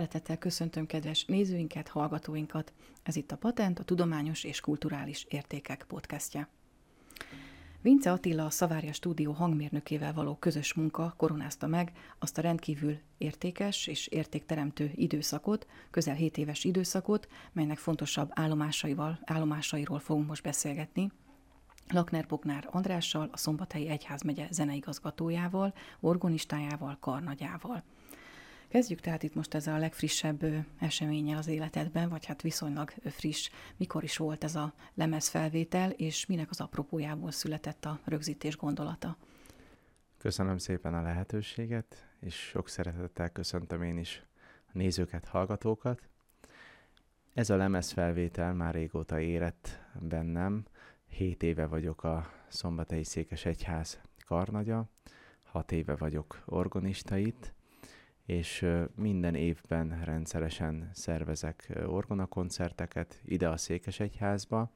Szeretettel köszöntöm kedves nézőinket, hallgatóinkat. Ez itt a Patent, a Tudományos és Kulturális Értékek podcastja. Vince Attila a Szavárja stúdió hangmérnökével való közös munka koronázta meg azt a rendkívül értékes és értékteremtő időszakot, közel 7 éves időszakot, melynek fontosabb állomásaival, állomásairól fogunk most beszélgetni. Lakner Bognár Andrással, a Szombathelyi Egyházmegye zeneigazgatójával, orgonistájával, karnagyával. Kezdjük tehát itt most ezzel a legfrissebb eseménnyel az életedben, vagy hát viszonylag friss. Mikor is volt ez a lemezfelvétel, és minek az apropójából született a rögzítés gondolata? Köszönöm szépen a lehetőséget, és sok szeretettel köszöntöm én is a nézőket, hallgatókat. Ez a lemezfelvétel már régóta érett bennem. Hét éve vagyok a Szombathelyi Székes Egyház karnagya, hat éve vagyok organista itt, és minden évben rendszeresen szervezek orgonakoncerteket ide a Székesegyházba.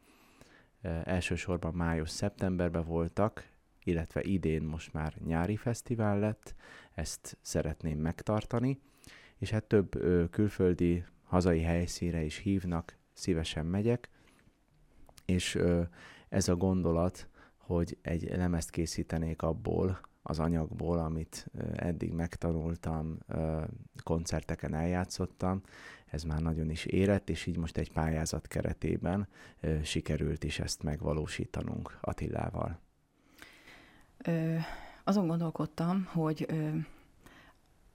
Elsősorban május-szeptemberben voltak, illetve idén most már nyári fesztivál lett, ezt szeretném megtartani, és hát több külföldi, hazai helyszíre is hívnak, szívesen megyek, és ez a gondolat, hogy egy lemezt készítenék abból, az anyagból, amit eddig megtanultam, koncerteken eljátszottam, ez már nagyon is érett, és így most egy pályázat keretében sikerült is ezt megvalósítanunk Attilával. Ö, azon gondolkodtam, hogy ö,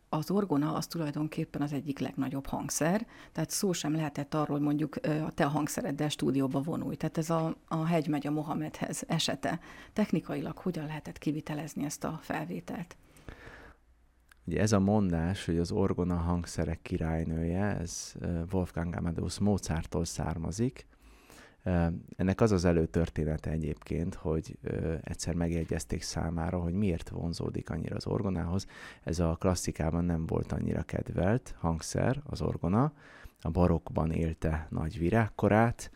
az orgona az tulajdonképpen az egyik legnagyobb hangszer, tehát szó sem lehetett arról mondjuk a te hangszereddel stúdióba vonulj. Tehát ez a, a hegy megy a Mohamedhez esete. Technikailag hogyan lehetett kivitelezni ezt a felvételt? Ugye ez a mondás, hogy az orgona hangszerek királynője, ez Wolfgang Amadeus Mozarttól származik, ennek az az előtörténete egyébként, hogy egyszer megjegyezték számára, hogy miért vonzódik annyira az orgonához. Ez a klasszikában nem volt annyira kedvelt hangszer, az orgona. A barokban élte nagy virágkorát,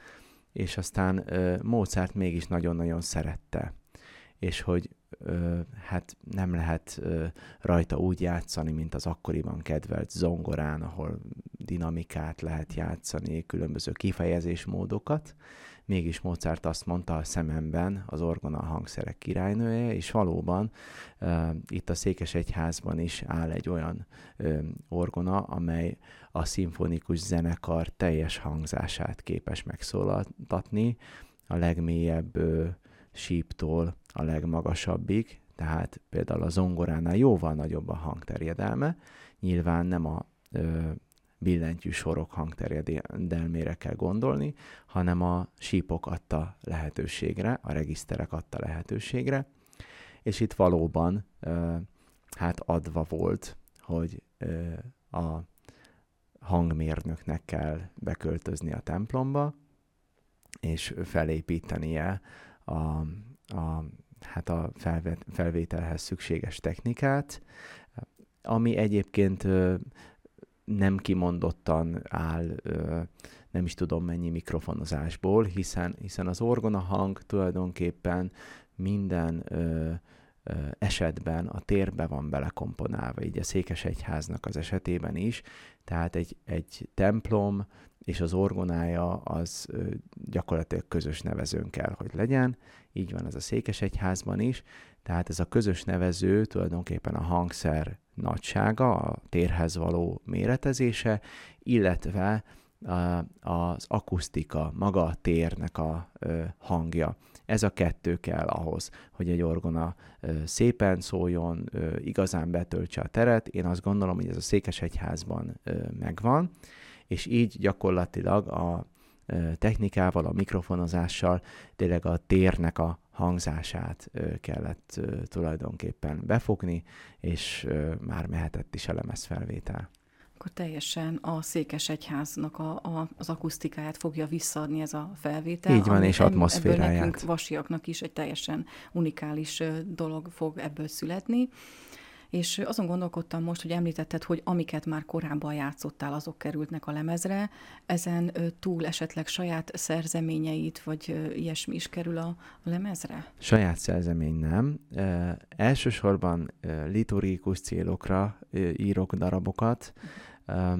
és aztán Mozart mégis nagyon-nagyon szerette. És hogy hát nem lehet rajta úgy játszani, mint az akkoriban kedvelt zongorán, ahol dinamikát lehet játszani, különböző kifejezésmódokat. Mégis Mozart azt mondta a szememben, az orgona hangszerek királynője, és valóban itt a Székesegyházban is áll egy olyan orgona, amely a szimfonikus zenekar teljes hangzását képes megszólaltatni, a legmélyebb síptól a legmagasabbig, tehát például a zongoránál jóval nagyobb a hangterjedelme, nyilván nem a ö, billentyű sorok hangterjedelmére kell gondolni, hanem a sípok adta lehetőségre, a regiszterek adta lehetőségre, és itt valóban ö, hát adva volt, hogy ö, a hangmérnöknek kell beköltözni a templomba, és felépítenie a, a, hát a felvételhez szükséges technikát, ami egyébként nem kimondottan áll, nem is tudom mennyi mikrofonozásból, hiszen, hiszen az orgona hang tulajdonképpen minden esetben a térbe van belekomponálva, így a Székesegyháznak az esetében is, tehát egy, egy templom és az orgonája az gyakorlatilag közös nevezőn kell, hogy legyen, így van ez a Székesegyházban is, tehát ez a közös nevező tulajdonképpen a hangszer nagysága, a térhez való méretezése, illetve az akusztika, maga a térnek a hangja. Ez a kettő kell ahhoz, hogy egy orgona szépen szóljon, igazán betöltse a teret. Én azt gondolom, hogy ez a Székesegyházban megvan, és így gyakorlatilag a technikával, a mikrofonozással tényleg a térnek a hangzását kellett tulajdonképpen befogni, és már mehetett is a lemezfelvétel akkor teljesen a Székesegyháznak a, a, az akusztikáját fogja visszaadni ez a felvétel. Így van, és atmoszféráját. Ebből nekünk vasiaknak is egy teljesen unikális dolog fog ebből születni. És azon gondolkodtam most, hogy említetted, hogy amiket már korábban játszottál, azok kerültnek a lemezre. Ezen túl esetleg saját szerzeményeit, vagy ilyesmi is kerül a, lemezre? Saját szerzemény nem. E, elsősorban e, liturgikus célokra e, írok darabokat. E,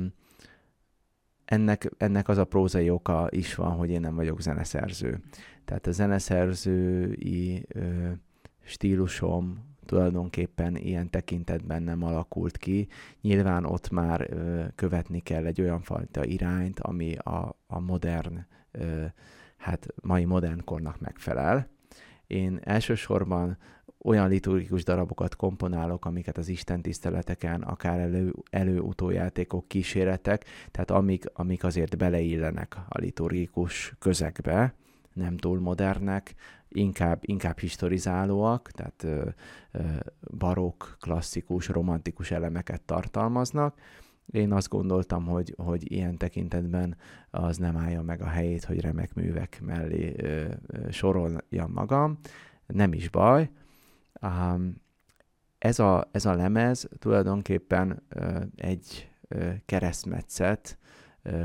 ennek, ennek az a prózai oka is van, hogy én nem vagyok zeneszerző. Tehát a zeneszerzői ö, stílusom tulajdonképpen ilyen tekintetben nem alakult ki. Nyilván ott már ö, követni kell egy olyan fajta irányt, ami a, a modern, ö, hát mai modern kornak megfelel. Én elsősorban olyan liturgikus darabokat komponálok, amiket az Isten tiszteleteken, akár elő, elő-utójátékok, kíséretek, tehát amik, amik azért beleillenek a liturgikus közegbe, nem túl modernek, inkább, inkább historizálóak, tehát ö, ö, barokk, klasszikus, romantikus elemeket tartalmaznak. Én azt gondoltam, hogy, hogy ilyen tekintetben az nem állja meg a helyét, hogy remek művek mellé ö, ö, soroljam magam. Nem is baj, ez, a, ez a lemez tulajdonképpen egy uh, keresztmetszet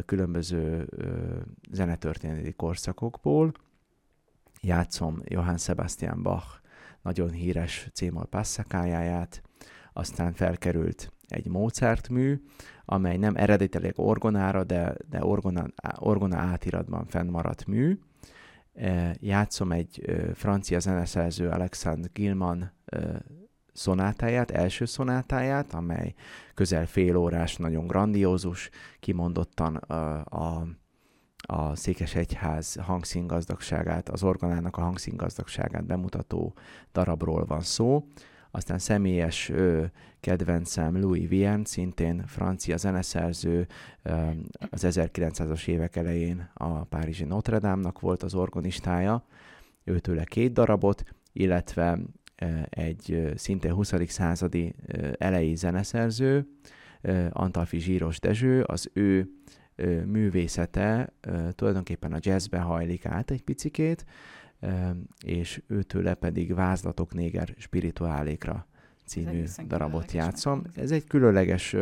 különböző zenetörténeti korszakokból. Játszom Johann Sebastian Bach nagyon híres C-moll passzakájáját, aztán felkerült egy Mozart mű, amely nem eredetileg orgonára, de, de orgona, orgona átiratban fennmaradt mű, játszom egy francia zeneszerző Alexandre Gilman szonátáját, első szonátáját, amely közel fél órás, nagyon grandiózus, kimondottan a, a, a Székesegyház hangszíngazdagságát, az organának a hangszíngazdagságát bemutató darabról van szó. Aztán személyes ö, kedvencem Louis Vienne, szintén francia zeneszerző, ö, az 1900-as évek elején a Párizsi Notre Dame-nak volt az organistája, őtőle két darabot, illetve ö, egy szintén 20. századi elejé zeneszerző, Antalfi Zsíros Dezső, az ő ö, művészete ö, tulajdonképpen a jazzbe hajlik át egy picikét, és őtőle pedig Vázlatok néger spirituálékra című darabot játszom. Ez egy különleges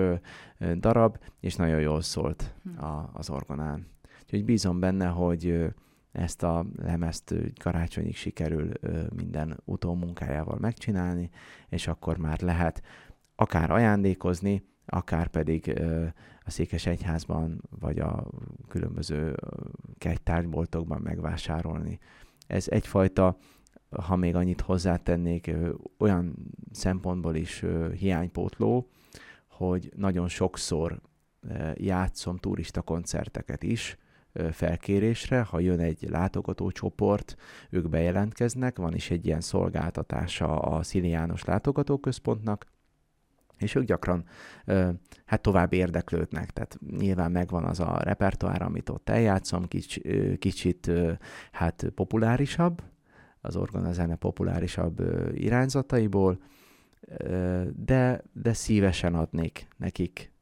darab, és nagyon jól szólt hm. a, az orgonán. Úgyhogy bízom benne, hogy ezt a lemezt karácsonyig sikerül minden utómunkájával megcsinálni, és akkor már lehet akár ajándékozni, akár pedig a Székes Egyházban, vagy a különböző kegytárgyboltokban megvásárolni. Ez egyfajta, ha még annyit hozzátennék, olyan szempontból is hiánypótló, hogy nagyon sokszor játszom turista koncerteket is, felkérésre, ha jön egy látogatócsoport, ők bejelentkeznek, van is egy ilyen szolgáltatása a Szili János Látogatóközpontnak, és ők gyakran hát tovább érdeklődnek, tehát nyilván megvan az a repertoár, amit ott eljátszom, kics, kicsit hát populárisabb, az orgona zene populárisabb irányzataiból, de, de szívesen adnék nekik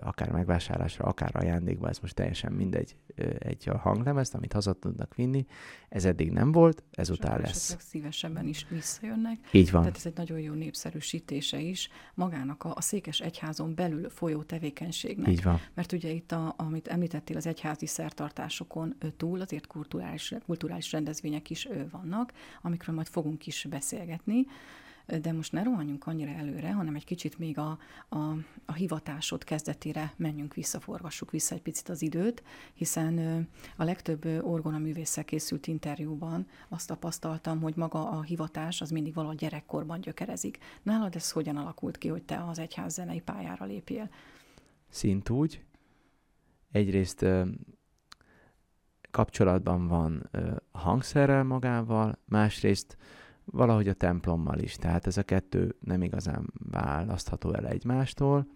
akár megvásárlásra, akár ajándékba, ez most teljesen mindegy, egy hanglemezt, amit haza tudnak vinni. Ez eddig nem volt, ezután Sok lesz. szívesebben is visszajönnek. Így van. Tehát ez egy nagyon jó népszerűsítése is magának a, a székes egyházon belül folyó tevékenységnek. Így van. Mert ugye itt, a, amit említettél, az egyházi szertartásokon túl azért kulturális, kulturális rendezvények is vannak, amikről majd fogunk is beszélgetni de most ne rohanjunk annyira előre, hanem egy kicsit még a, a, a hivatásod kezdetére menjünk vissza, forgassuk vissza egy picit az időt, hiszen a legtöbb orgona művésszel készült interjúban azt tapasztaltam, hogy maga a hivatás az mindig valahogy gyerekkorban gyökerezik. Nálad ez hogyan alakult ki, hogy te az egyház zenei pályára lépjél? Szint úgy. Egyrészt kapcsolatban van a hangszerrel magával, másrészt valahogy a templommal is. Tehát ez a kettő nem igazán választható el egymástól.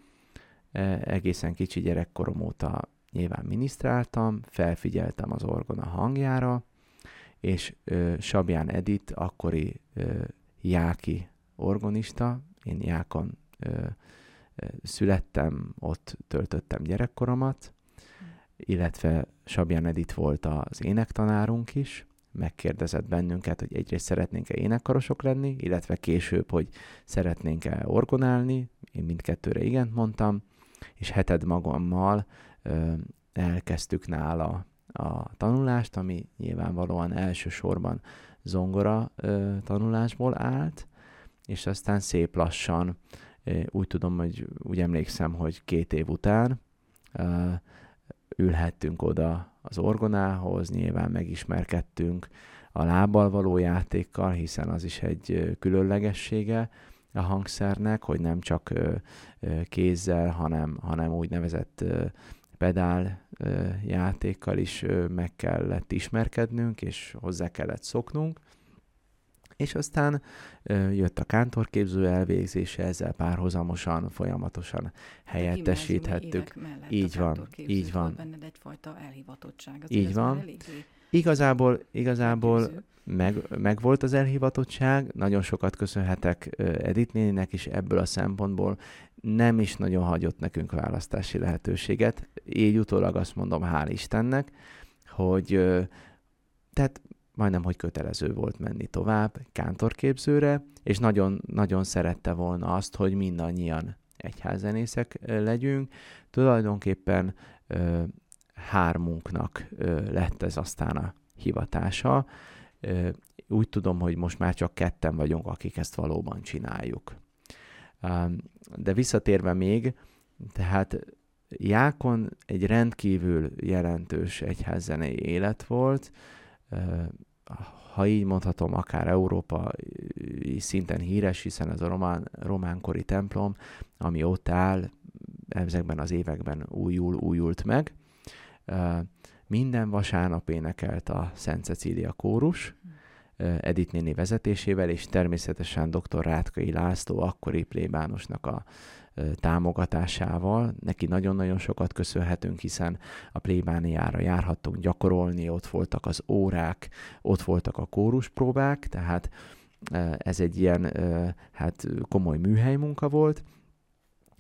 E, egészen kicsi gyerekkorom óta nyilván minisztráltam, felfigyeltem az orgona hangjára, és ö, Sabján Edit, akkori Jáki orgonista, én Jákon születtem, ott töltöttem gyerekkoromat, illetve Sabján Edit volt az énektanárunk is, megkérdezett bennünket, hogy egyrészt szeretnénk-e énekkarosok lenni, illetve később, hogy szeretnénk-e orgonálni, én mindkettőre igent mondtam, és heted magammal ö, elkezdtük nála a tanulást, ami nyilvánvalóan elsősorban zongora ö, tanulásból állt, és aztán szép lassan, ö, úgy tudom, hogy úgy emlékszem, hogy két év után ö, ülhettünk oda az orgonához, nyilván megismerkedtünk a lábbal való játékkal, hiszen az is egy különlegessége a hangszernek, hogy nem csak kézzel, hanem, hanem úgynevezett pedál játékkal is meg kellett ismerkednünk, és hozzá kellett szoknunk. És aztán jött a kántorképző elvégzése, ezzel párhuzamosan, folyamatosan helyettesíthettük. Így van, így van. benned egyfajta elhivatottság. Az így van. Igazából, igazából meg, meg volt az elhivatottság, nagyon sokat köszönhetek Edith néninek is ebből a szempontból, nem is nagyon hagyott nekünk választási lehetőséget. Így utólag azt mondom, hál' Istennek, hogy tehát majdnem, hogy kötelező volt menni tovább kántorképzőre, és nagyon, nagyon szerette volna azt, hogy mindannyian egyházzenészek legyünk. Tulajdonképpen ö, hármunknak ö, lett ez aztán a hivatása. Ö, úgy tudom, hogy most már csak ketten vagyunk, akik ezt valóban csináljuk. De visszatérve még, tehát Jákon egy rendkívül jelentős egyházzenei élet volt, ha így mondhatom, akár Európa szinten híres, hiszen ez a román, románkori templom, ami ott áll, ezekben az években újul, újult meg. Minden vasárnap énekelt a Szent Cecília kórus, Edith néni vezetésével, és természetesen dr. Rátkai László, akkori plébánosnak a támogatásával. Neki nagyon-nagyon sokat köszönhetünk, hiszen a plébániára járhattunk gyakorolni, ott voltak az órák, ott voltak a kóruspróbák, tehát ez egy ilyen hát komoly műhely munka volt,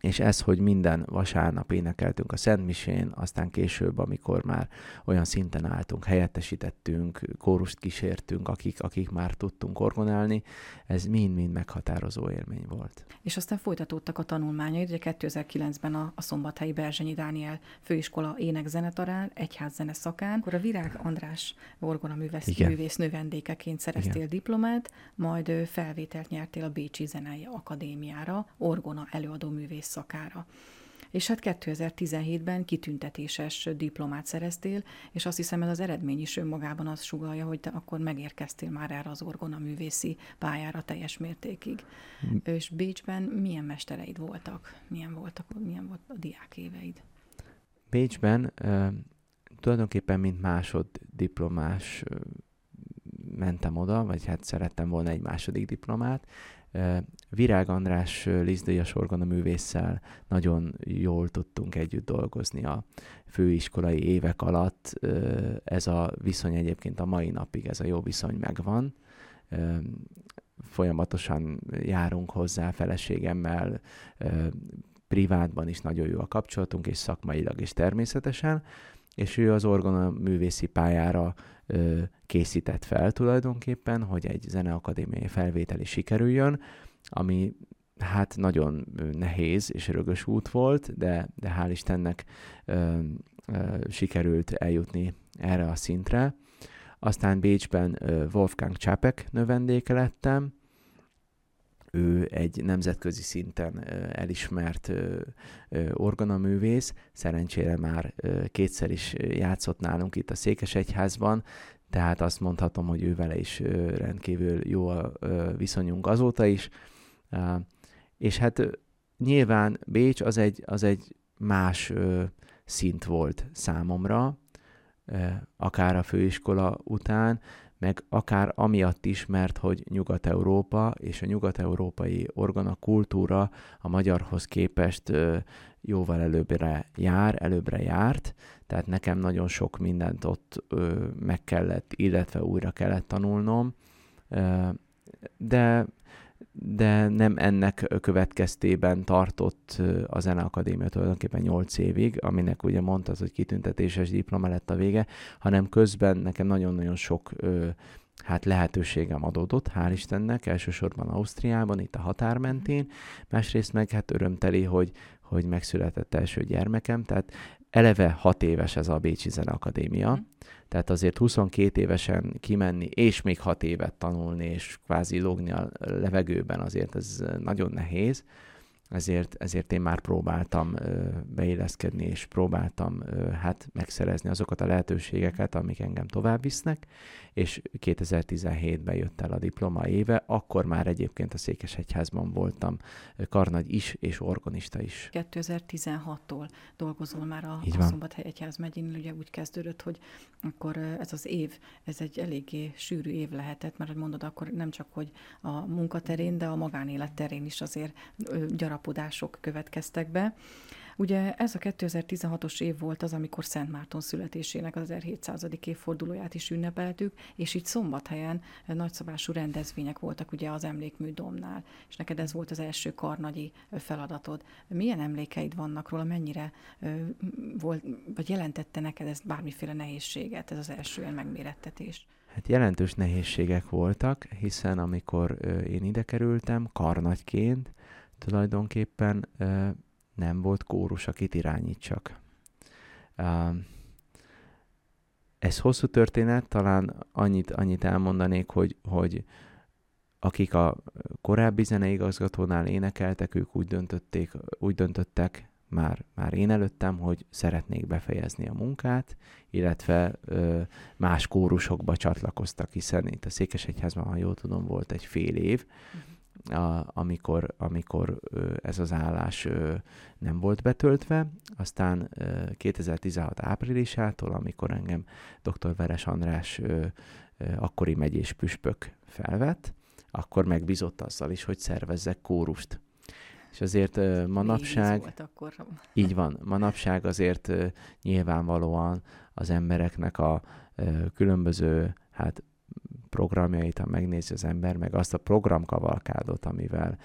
és ez, hogy minden vasárnap énekeltünk a Szent Misén, aztán később, amikor már olyan szinten álltunk, helyettesítettünk, kórust kísértünk, akik, akik már tudtunk orgonálni, ez mind-mind meghatározó élmény volt. És aztán folytatódtak a tanulmányaid, ugye 2009-ben a, a Szombathelyi Berzsenyi Dániel főiskola ének-zenetarán, egyházzene szakán, akkor a Virág András orgona művész, művész növendékeként szereztél Igen. diplomát, majd felvételt nyertél a Bécsi Zenei Akadémiára, orgona előadó művész szakára. És hát 2017-ben kitüntetéses diplomát szereztél, és azt hiszem ez az eredmény is önmagában azt sugalja, hogy te akkor megérkeztél már erre az orgona művészi pályára teljes mértékig. Mm. És Bécsben milyen mestereid voltak? Milyen voltak, milyen volt a diák éveid? Bécsben uh, tulajdonképpen mint másoddiplomás uh, mentem oda, vagy hát szerettem volna egy második diplomát, Virág András Lizdéjas orgona művésszel nagyon jól tudtunk együtt dolgozni a főiskolai évek alatt. Ez a viszony egyébként a mai napig, ez a jó viszony megvan. Folyamatosan járunk hozzá feleségemmel, privátban is nagyon jó a kapcsolatunk, és szakmailag is természetesen, és ő az orgona művészi pályára készített fel tulajdonképpen, hogy egy zeneakadémiai felvételi sikerüljön, ami hát nagyon nehéz és rögös út volt, de, de hál' Istennek ö, ö, sikerült eljutni erre a szintre. Aztán Bécsben ö, Wolfgang Csapek növendéke lettem, ő egy nemzetközi szinten elismert organaművész, szerencsére már kétszer is játszott nálunk itt a Székesegyházban, tehát azt mondhatom, hogy ő vele is rendkívül jó a viszonyunk azóta is. És hát nyilván Bécs az egy, az egy más szint volt számomra, akár a főiskola után, meg akár amiatt is, mert hogy Nyugat-Európa és a nyugat-európai organa kultúra a magyarhoz képest jóval előbbre jár, előbbre járt, tehát nekem nagyon sok mindent ott meg kellett, illetve újra kellett tanulnom, de de nem ennek következtében tartott a Zeneakadémia tulajdonképpen 8 évig, aminek ugye mondtad, hogy kitüntetéses diploma lett a vége, hanem közben nekem nagyon-nagyon sok hát lehetőségem adódott, hál' Istennek, elsősorban Ausztriában, itt a határ mentén, másrészt meg hát örömteli, hogy, hogy megszületett első gyermekem, tehát eleve hat éves ez a Bécsi Zeneakadémia, mm. tehát azért 22 évesen kimenni, és még hat évet tanulni, és kvázi lógni a levegőben azért ez nagyon nehéz, ezért, ezért én már próbáltam beilleszkedni, és próbáltam hát megszerezni azokat a lehetőségeket, amik engem tovább visznek, és 2017-ben jött el a diploma éve, akkor már egyébként a Székesegyházban voltam karnagy is, és organista is. 2016-tól dolgozol már a, a Szombathely Egyház megyén, ugye úgy kezdődött, hogy akkor ez az év, ez egy eléggé sűrű év lehetett, mert mondod, akkor nem csak, hogy a munkaterén, de a magánélet terén is azért gyarap gyarapodások következtek be. Ugye ez a 2016-os év volt az, amikor Szent Márton születésének az 1700. évfordulóját is ünnepeltük, és itt szombathelyen nagyszabású rendezvények voltak ugye az emlékmű domnál, és neked ez volt az első karnagyi feladatod. Milyen emlékeid vannak róla, mennyire volt, vagy jelentette neked ez bármiféle nehézséget, ez az első ilyen megmérettetés? Hát jelentős nehézségek voltak, hiszen amikor én ide kerültem karnagyként, tulajdonképpen nem volt kórus, akit irányítsak. Ez hosszú történet, talán annyit, annyit elmondanék, hogy, hogy akik a korábbi zeneigazgatónál énekeltek, ők úgy, döntötték, úgy döntöttek, már, már én előttem, hogy szeretnék befejezni a munkát, illetve ö, más kórusokba csatlakoztak, hiszen itt a Székesegyházban, ha jól tudom, volt egy fél év, uh-huh a, amikor, amikor ez az állás nem volt betöltve. Aztán 2016 áprilisától, amikor engem dr. Veres András akkori megyés püspök felvett, akkor megbízott azzal is, hogy szervezzek kórust. És azért manapság... Volt akkor. Így van, manapság azért nyilvánvalóan az embereknek a különböző hát programjait, ha megnézi az ember, meg azt a programkavalkádot, amivel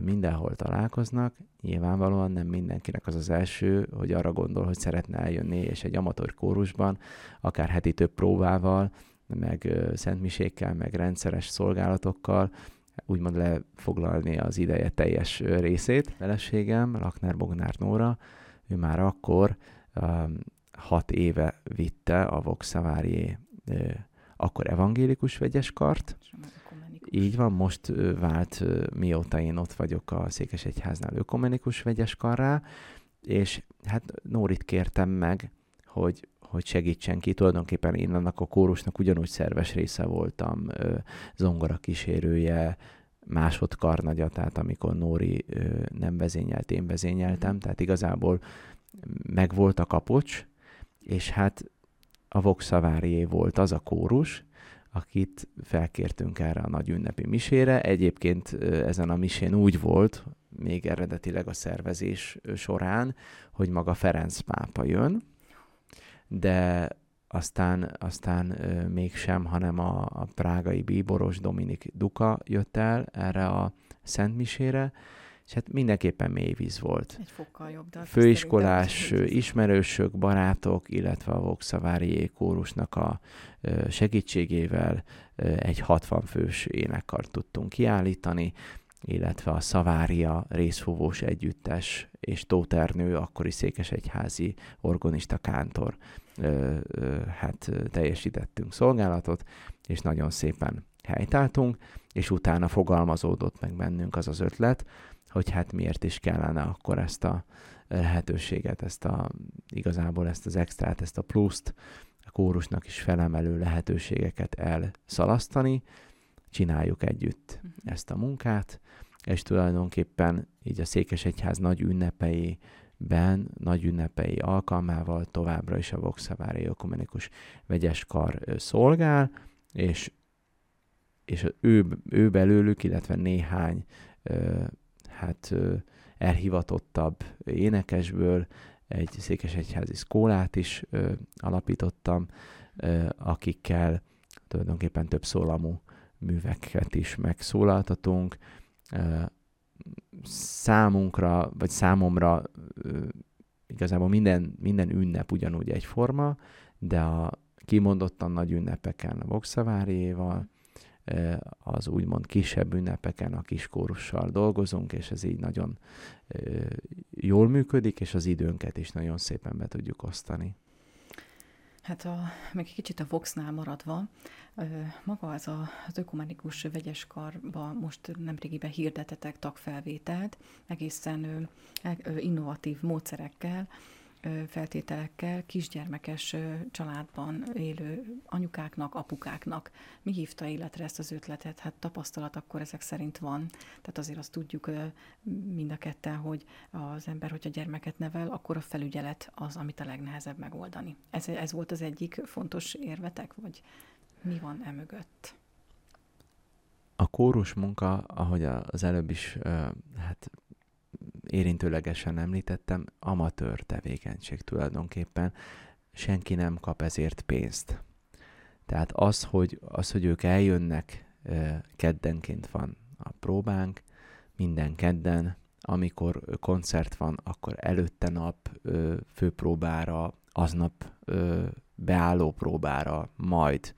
mindenhol találkoznak, nyilvánvalóan nem mindenkinek az az első, hogy arra gondol, hogy szeretne eljönni, és egy amatőr kórusban, akár heti több próbával, meg szentmisékkel, meg rendszeres szolgálatokkal, úgymond lefoglalni az ideje teljes részét. Feleségem, Lakner Bognár Nóra, ő már akkor um, hat éve vitte a Vox Savarie akkor evangélikus vegyes kart. Így van, most vált, mióta én ott vagyok a Székesegyháznál ökumenikus vegyes karrá, és hát Nórit kértem meg, hogy, hogy segítsen ki. Tulajdonképpen én annak a kórusnak ugyanúgy szerves része voltam, zongora kísérője, másodkarnagya, tehát amikor Nóri nem vezényelt, én vezényeltem, mm. tehát igazából megvolt a kapocs, és hát a Voxavárié volt az a kórus, akit felkértünk erre a nagy ünnepi misére. Egyébként ezen a misén úgy volt, még eredetileg a szervezés során, hogy maga Ferenc pápa jön, de aztán, aztán mégsem, hanem a, a prágai bíboros Dominik Duka jött el erre a Szent Misére, és hát mindenképpen mély víz volt. Egy fokkal jobb. De Főiskolás ismerősök, barátok, illetve a Voxavári kórusnak a segítségével egy 60 fős énekkart tudtunk kiállítani, illetve a Szavária részfúvós együttes és Tóternő, akkori székesegyházi organista kántor hát teljesítettünk szolgálatot, és nagyon szépen helytáltunk, és utána fogalmazódott meg bennünk az az ötlet, hogy hát miért is kellene akkor ezt a lehetőséget, ezt a, igazából ezt az extrát, ezt a pluszt a kórusnak is felemelő lehetőségeket elszalasztani, csináljuk együtt uh-huh. ezt a munkát, és tulajdonképpen így a Székesegyház nagy ünnepei ben nagy ünnepei alkalmával továbbra is a Voxavári Ökumenikus Vegyes Kar szolgál, és, és ő, ő belőlük, illetve néhány hát elhivatottabb énekesből egy székesegyházi szkólát is ö, alapítottam, ö, akikkel tulajdonképpen több szólamú műveket is megszólaltatunk. Ö, számunkra, vagy számomra ö, igazából minden, minden ünnep ugyanúgy egyforma, de a kimondottan nagy ünnepeken a Voxaváriéval, az úgymond kisebb ünnepeken a kiskórussal dolgozunk, és ez így nagyon jól működik, és az időnket is nagyon szépen be tudjuk osztani. Hát a, még kicsit a Voxnál maradva, maga az a, az ökumenikus vegyes karba most nemrégiben hirdetetek tagfelvételt, egészen innovatív módszerekkel, feltételekkel kisgyermekes családban élő anyukáknak, apukáknak. Mi hívta életre ezt az ötletet? Hát tapasztalat akkor ezek szerint van. Tehát azért azt tudjuk mind a ketten, hogy az ember, hogyha gyermeket nevel, akkor a felügyelet az, amit a legnehezebb megoldani. Ez, ez volt az egyik fontos érvetek, vagy mi van e mögött? A kórus munka, ahogy az előbb is hát érintőlegesen említettem, amatőr tevékenység tulajdonképpen. Senki nem kap ezért pénzt. Tehát az, hogy, az, hogy ők eljönnek, keddenként van a próbánk, minden kedden, amikor koncert van, akkor előtte nap főpróbára, aznap beálló próbára, majd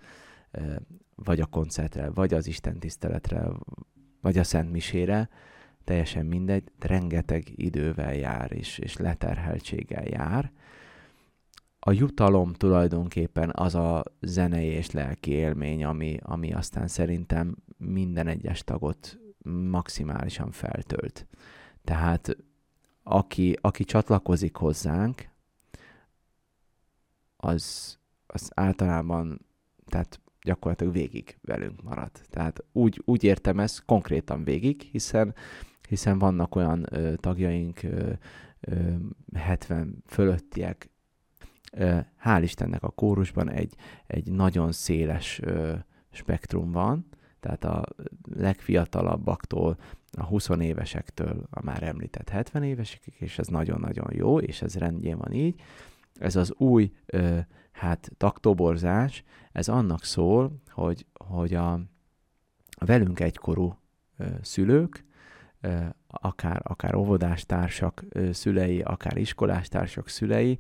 vagy a koncertre, vagy az Isten tiszteletre, vagy a Szent Misére, teljesen mindegy, rengeteg idővel jár, és, és leterheltséggel jár. A jutalom tulajdonképpen az a zenei és lelki élmény, ami, ami aztán szerintem minden egyes tagot maximálisan feltölt. Tehát aki, aki csatlakozik hozzánk, az, az általában tehát gyakorlatilag végig velünk marad. Tehát úgy, úgy értem ezt konkrétan végig, hiszen hiszen vannak olyan ö, tagjaink, ö, ö, 70 fölöttiek, ö, hál' Istennek a kórusban egy, egy nagyon széles ö, spektrum van, tehát a legfiatalabbaktól, a 20 évesektől a már említett 70 évesekig, és ez nagyon-nagyon jó, és ez rendjén van így. Ez az új ö, hát taktoborzás, ez annak szól, hogy, hogy a, a velünk egykorú ö, szülők akár, akár óvodástársak szülei, akár iskolástársak szülei,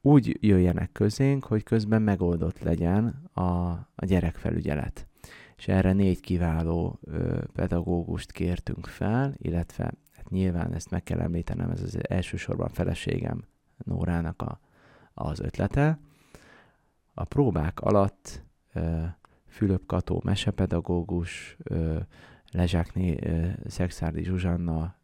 úgy jöjjenek közénk, hogy közben megoldott legyen a, a gyerekfelügyelet. És erre négy kiváló pedagógust kértünk fel, illetve hát nyilván ezt meg kell említenem, ez az elsősorban feleségem Nórának a, az ötlete. A próbák alatt Fülöp Kató mesepedagógus, ö, Lezsákné Szexárdi Zsuzsanna,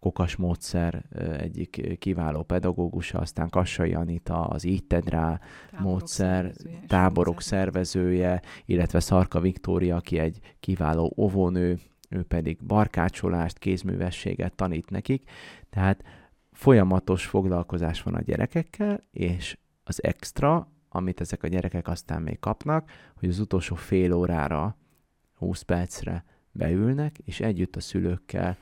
Kokas módszer egyik kiváló pedagógusa, aztán Kassai Anita, az Így Ted rá táborok módszer, szervezője, táborok szervezője, illetve Szarka Viktória, aki egy kiváló ovónő, ő pedig barkácsolást, kézművességet tanít nekik. Tehát folyamatos foglalkozás van a gyerekekkel, és az extra, amit ezek a gyerekek aztán még kapnak, hogy az utolsó fél órára, 20 percre beülnek, és együtt a szülőkkel,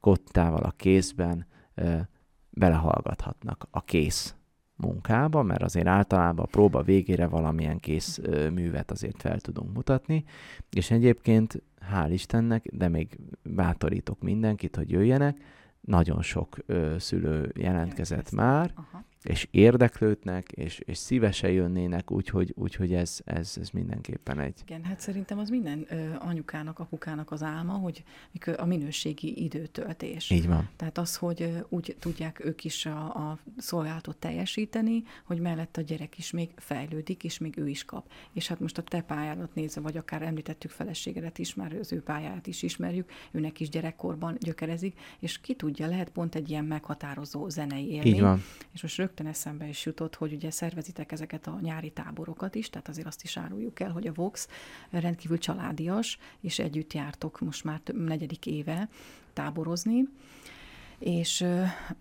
kottával a kézben belehallgathatnak a kész munkába, mert azért általában a próba végére valamilyen kész művet azért fel tudunk mutatni, és egyébként hál' Istennek, de még bátorítok mindenkit, hogy jöjjenek, nagyon sok ö, szülő jelentkezett. már, Aha és érdeklődnek, és, és szívesen jönnének, úgyhogy, úgyhogy ez, ez, ez mindenképpen egy... Igen, hát szerintem az minden ö, anyukának, apukának az álma, hogy a minőségi időtöltés. Így van. Tehát az, hogy úgy tudják ők is a, a szolgálatot teljesíteni, hogy mellett a gyerek is még fejlődik, és még ő is kap. És hát most a te pályádat nézve, vagy akár említettük feleségedet is, már az ő pályáját is ismerjük, őnek is gyerekkorban gyökerezik, és ki tudja, lehet pont egy ilyen meghatározó zenei élmény. Így van. És most rögtön eszembe is jutott, hogy ugye szervezitek ezeket a nyári táborokat is, tehát azért azt is áruljuk el, hogy a Vox rendkívül családias, és együtt jártok most már negyedik éve táborozni, és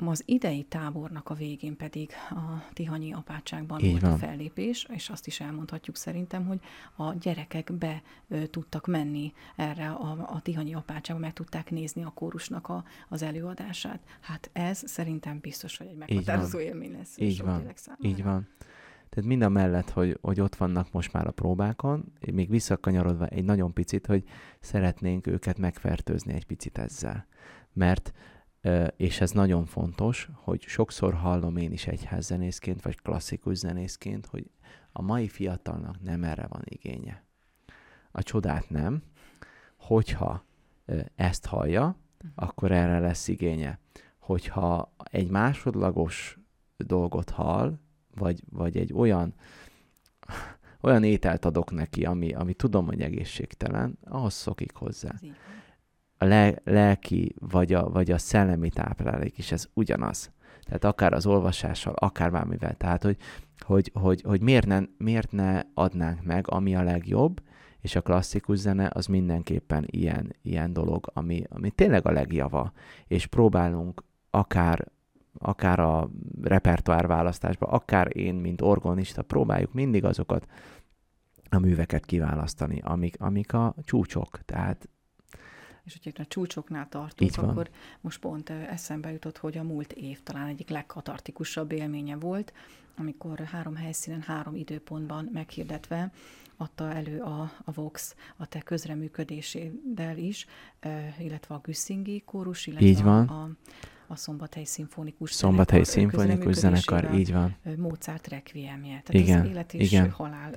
az idei tábornak a végén pedig a Tihanyi apátságban Így volt van. a fellépés, és azt is elmondhatjuk szerintem, hogy a gyerekek be tudtak menni erre a, a Tihanyi apátságba, meg tudták nézni a kórusnak a, az előadását. Hát ez szerintem biztos, hogy egy meghatározó élmény lesz. Így van. Így van. Tehát mind a mellett, hogy, hogy ott vannak most már a próbákon, még visszakanyarodva egy nagyon picit, hogy szeretnénk őket megfertőzni egy picit ezzel. Mert és ez nagyon fontos, hogy sokszor hallom én is egyházzenészként, vagy klasszikus zenészként, hogy a mai fiatalnak nem erre van igénye. A csodát nem. Hogyha ezt hallja, mhm. akkor erre lesz igénye. Hogyha egy másodlagos dolgot hall, vagy, vagy egy olyan olyan ételt adok neki, ami, ami tudom, hogy egészségtelen, ahhoz szokik hozzá. A le, lelki vagy a, vagy a szellemi táplálék is ez ugyanaz. Tehát akár az olvasással, akár bármivel. Tehát, hogy, hogy, hogy, hogy miért, ne, miért ne adnánk meg, ami a legjobb, és a klasszikus zene az mindenképpen ilyen, ilyen dolog, ami, ami tényleg a legjava, és próbálunk akár akár a repertoár választásban, akár én, mint organista, próbáljuk mindig azokat a műveket kiválasztani, amik, amik a csúcsok. Tehát és hogyha a csúcsoknál tartunk, akkor most pont eszembe jutott, hogy a múlt év talán egyik legkatartikusabb élménye volt, amikor három helyszínen, három időpontban meghirdetve adta elő a, a Vox a te közreműködéséddel is, illetve a Güsszingi kórus, illetve Így van. a, a Szombathelyi Szimfonikus Szombathelyi Szimfonikus Zenekar, így van. Mozart requiemje. Tehát igen, az élet és igen. halál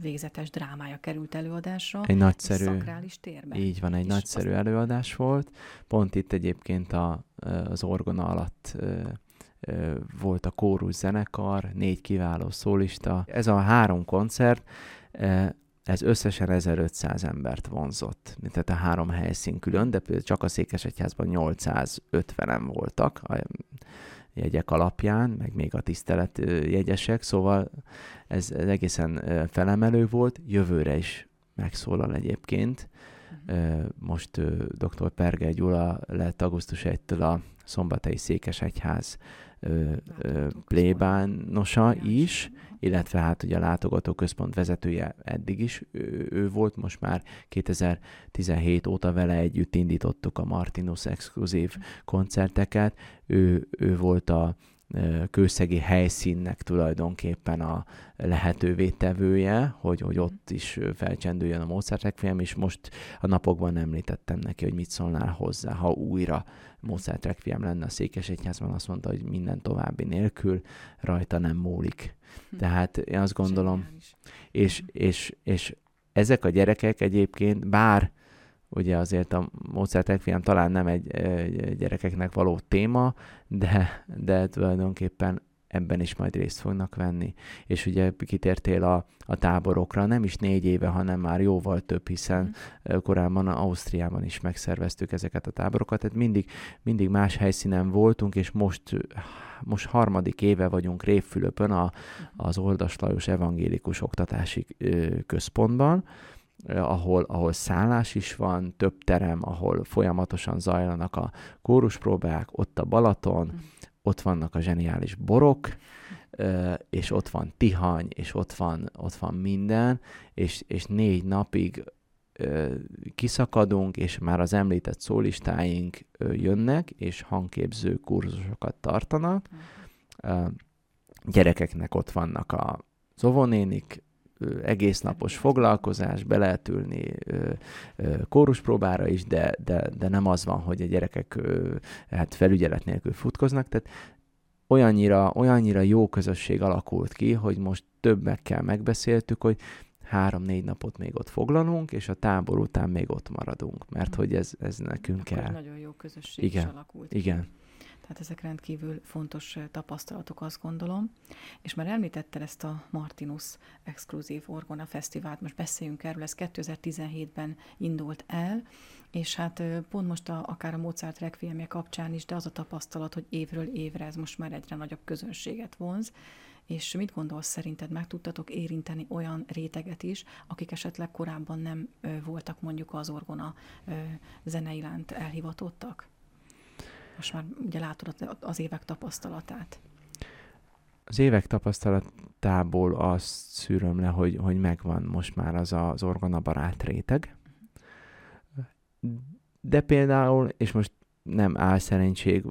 végzetes drámája került előadásra. Egy nagyszerű, szakrális térben. Így van, egy nagyszerű azt... előadás volt. Pont itt egyébként a, az orgona alatt volt a kórus zenekar, négy kiváló szólista. Ez a három koncert ez összesen 1500 embert vonzott, tehát a három helyszín külön, de például csak a Székesegyházban 850-en voltak a jegyek alapján, meg még a tisztelet jegyesek, szóval ez, egészen felemelő volt, jövőre is megszólal egyébként. Uh-huh. Most dr. Perger Gyula lett augusztus 1-től a Szombathelyi Székesegyház plébánosa is, illetve hát ugye a látogatóközpont vezetője eddig is ő, ő volt, most már 2017 óta vele együtt indítottuk a Martinus exkluzív koncerteket, ő, ő volt a kőszegi helyszínnek tulajdonképpen a lehetővé tevője, hogy, hogy ott is felcsendüljön a Mozart Requiem, és most a napokban említettem neki, hogy mit szólnál hozzá, ha újra Mozart Requiem lenne a Székesegyházban, azt mondta, hogy minden további nélkül rajta nem múlik. Hm. Tehát én azt gondolom, és, és, és ezek a gyerekek egyébként, bár ugye azért a Mozart Requiem talán nem egy, egy gyerekeknek való téma, de, de tulajdonképpen ebben is majd részt fognak venni. És ugye kitértél a, a táborokra, nem is négy éve, hanem már jóval több, hiszen mm. korábban Ausztriában is megszerveztük ezeket a táborokat, tehát mindig, mindig más helyszínen voltunk, és most, most harmadik éve vagyunk Révfülöpön a, az Oldas Lajos Evangélikus Oktatási Központban, ahol, ahol szállás is van, több terem, ahol folyamatosan zajlanak a kóruspróbák, ott a Balaton, ott vannak a zseniális borok, és ott van tihany, és ott van, ott van minden, és, és négy napig kiszakadunk, és már az említett szólistáink jönnek, és hangképző kurzusokat tartanak. Gyerekeknek ott vannak a zovonénik, egész napos foglalkozás, be lehet ülni kóruspróbára is, de, de, de nem az van, hogy a gyerekek hát felügyelet nélkül futkoznak, tehát olyannyira, olyannyira jó közösség alakult ki, hogy most többekkel megbeszéltük, hogy három-négy napot még ott foglalunk, és a tábor után még ott maradunk, mert mm. hogy ez, ez nekünk Akkor kell. nagyon jó közösség igen, is alakult. Igen. Tehát ezek rendkívül fontos tapasztalatok, azt gondolom. És már említetted ezt a Martinus Exkluzív Orgona Fesztivált, most beszéljünk erről, ez 2017-ben indult el, és hát pont most a, akár a Mozart Requiemje kapcsán is, de az a tapasztalat, hogy évről évre ez most már egyre nagyobb közönséget vonz, és mit gondolsz szerinted, meg tudtatok érinteni olyan réteget is, akik esetleg korábban nem voltak mondjuk az orgona zene iránt elhivatottak? Most már ugye látod az évek tapasztalatát. Az évek tapasztalatából azt szűröm le, hogy, hogy megvan most már az az orgona barát réteg. De például, és most nem álszerencség,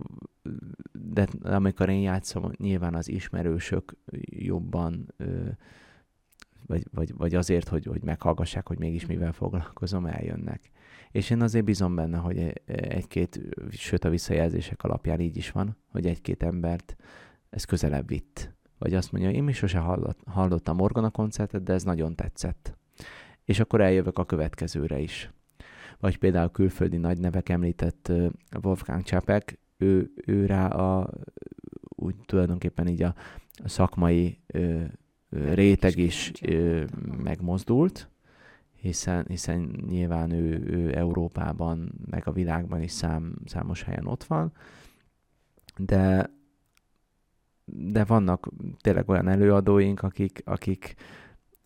de amikor én játszom, nyilván az ismerősök jobban, vagy, vagy, vagy azért, hogy, hogy meghallgassák, hogy mégis mivel foglalkozom, eljönnek. És én azért bízom benne, hogy egy-két, sőt a visszajelzések alapján így is van, hogy egy-két embert ez közelebb vitt. Vagy azt mondja, én is sose hallott, hallottam Morgana koncertet, de ez nagyon tetszett. És akkor eljövök a következőre is. Vagy például külföldi nagy nevek említett Wolfgang Csapek, ő, ő rá a úgy tulajdonképpen így a, a szakmai ö, ö, réteg is ö, megmozdult, hiszen, hiszen nyilván ő, ő Európában, meg a világban is szám, számos helyen ott van, de de vannak tényleg olyan előadóink, akik, akik,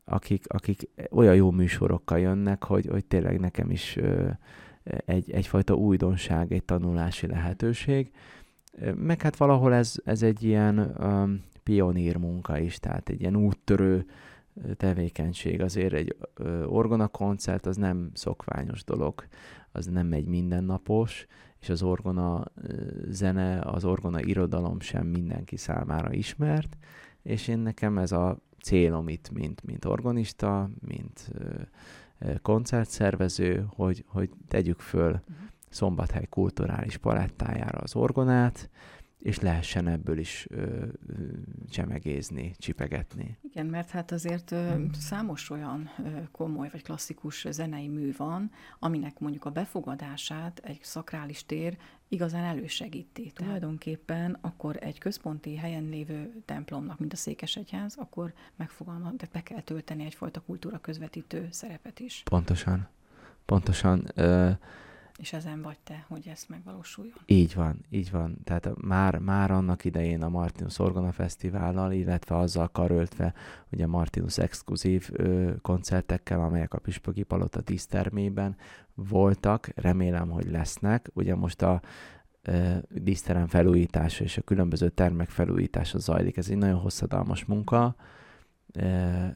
akik, akik olyan jó műsorokkal jönnek, hogy, hogy tényleg nekem is ö, egy, egyfajta újdonság, egy tanulási lehetőség. Meg hát valahol ez, ez egy ilyen um, pionír munka is, tehát egy ilyen úttörő tevékenység. Azért egy orgona koncert az nem szokványos dolog, az nem egy mindennapos, és az orgona zene, az orgona irodalom sem mindenki számára ismert, és én nekem ez a célom itt, mint, mint organista, mint koncertszervező, hogy, hogy tegyük föl uh-huh. Szombathely kulturális palettájára az orgonát, és lehessen ebből is ö, csemegézni, csipegetni. Igen, mert hát azért ö, hmm. számos olyan ö, komoly vagy klasszikus zenei mű van, aminek mondjuk a befogadását egy szakrális tér igazán elősegíti. Tulajdonképpen akkor egy központi helyen lévő templomnak, mint a Székesegyház, akkor megfogalmaz, tehát be kell tölteni egyfajta kultúra közvetítő szerepet is. Pontosan. Pontosan. Ö, és ezen vagy te, hogy ezt megvalósuljon. Így van, így van. Tehát már, már annak idején a Martinus Orgona Fesztivállal, illetve azzal karöltve, hogy a Martinus exkluzív ö, koncertekkel, amelyek a Püspöki Palota dísztermében voltak, remélem, hogy lesznek. Ugye most a ö, díszterem felújítása és a különböző termek felújítása zajlik. Ez egy nagyon hosszadalmas munka,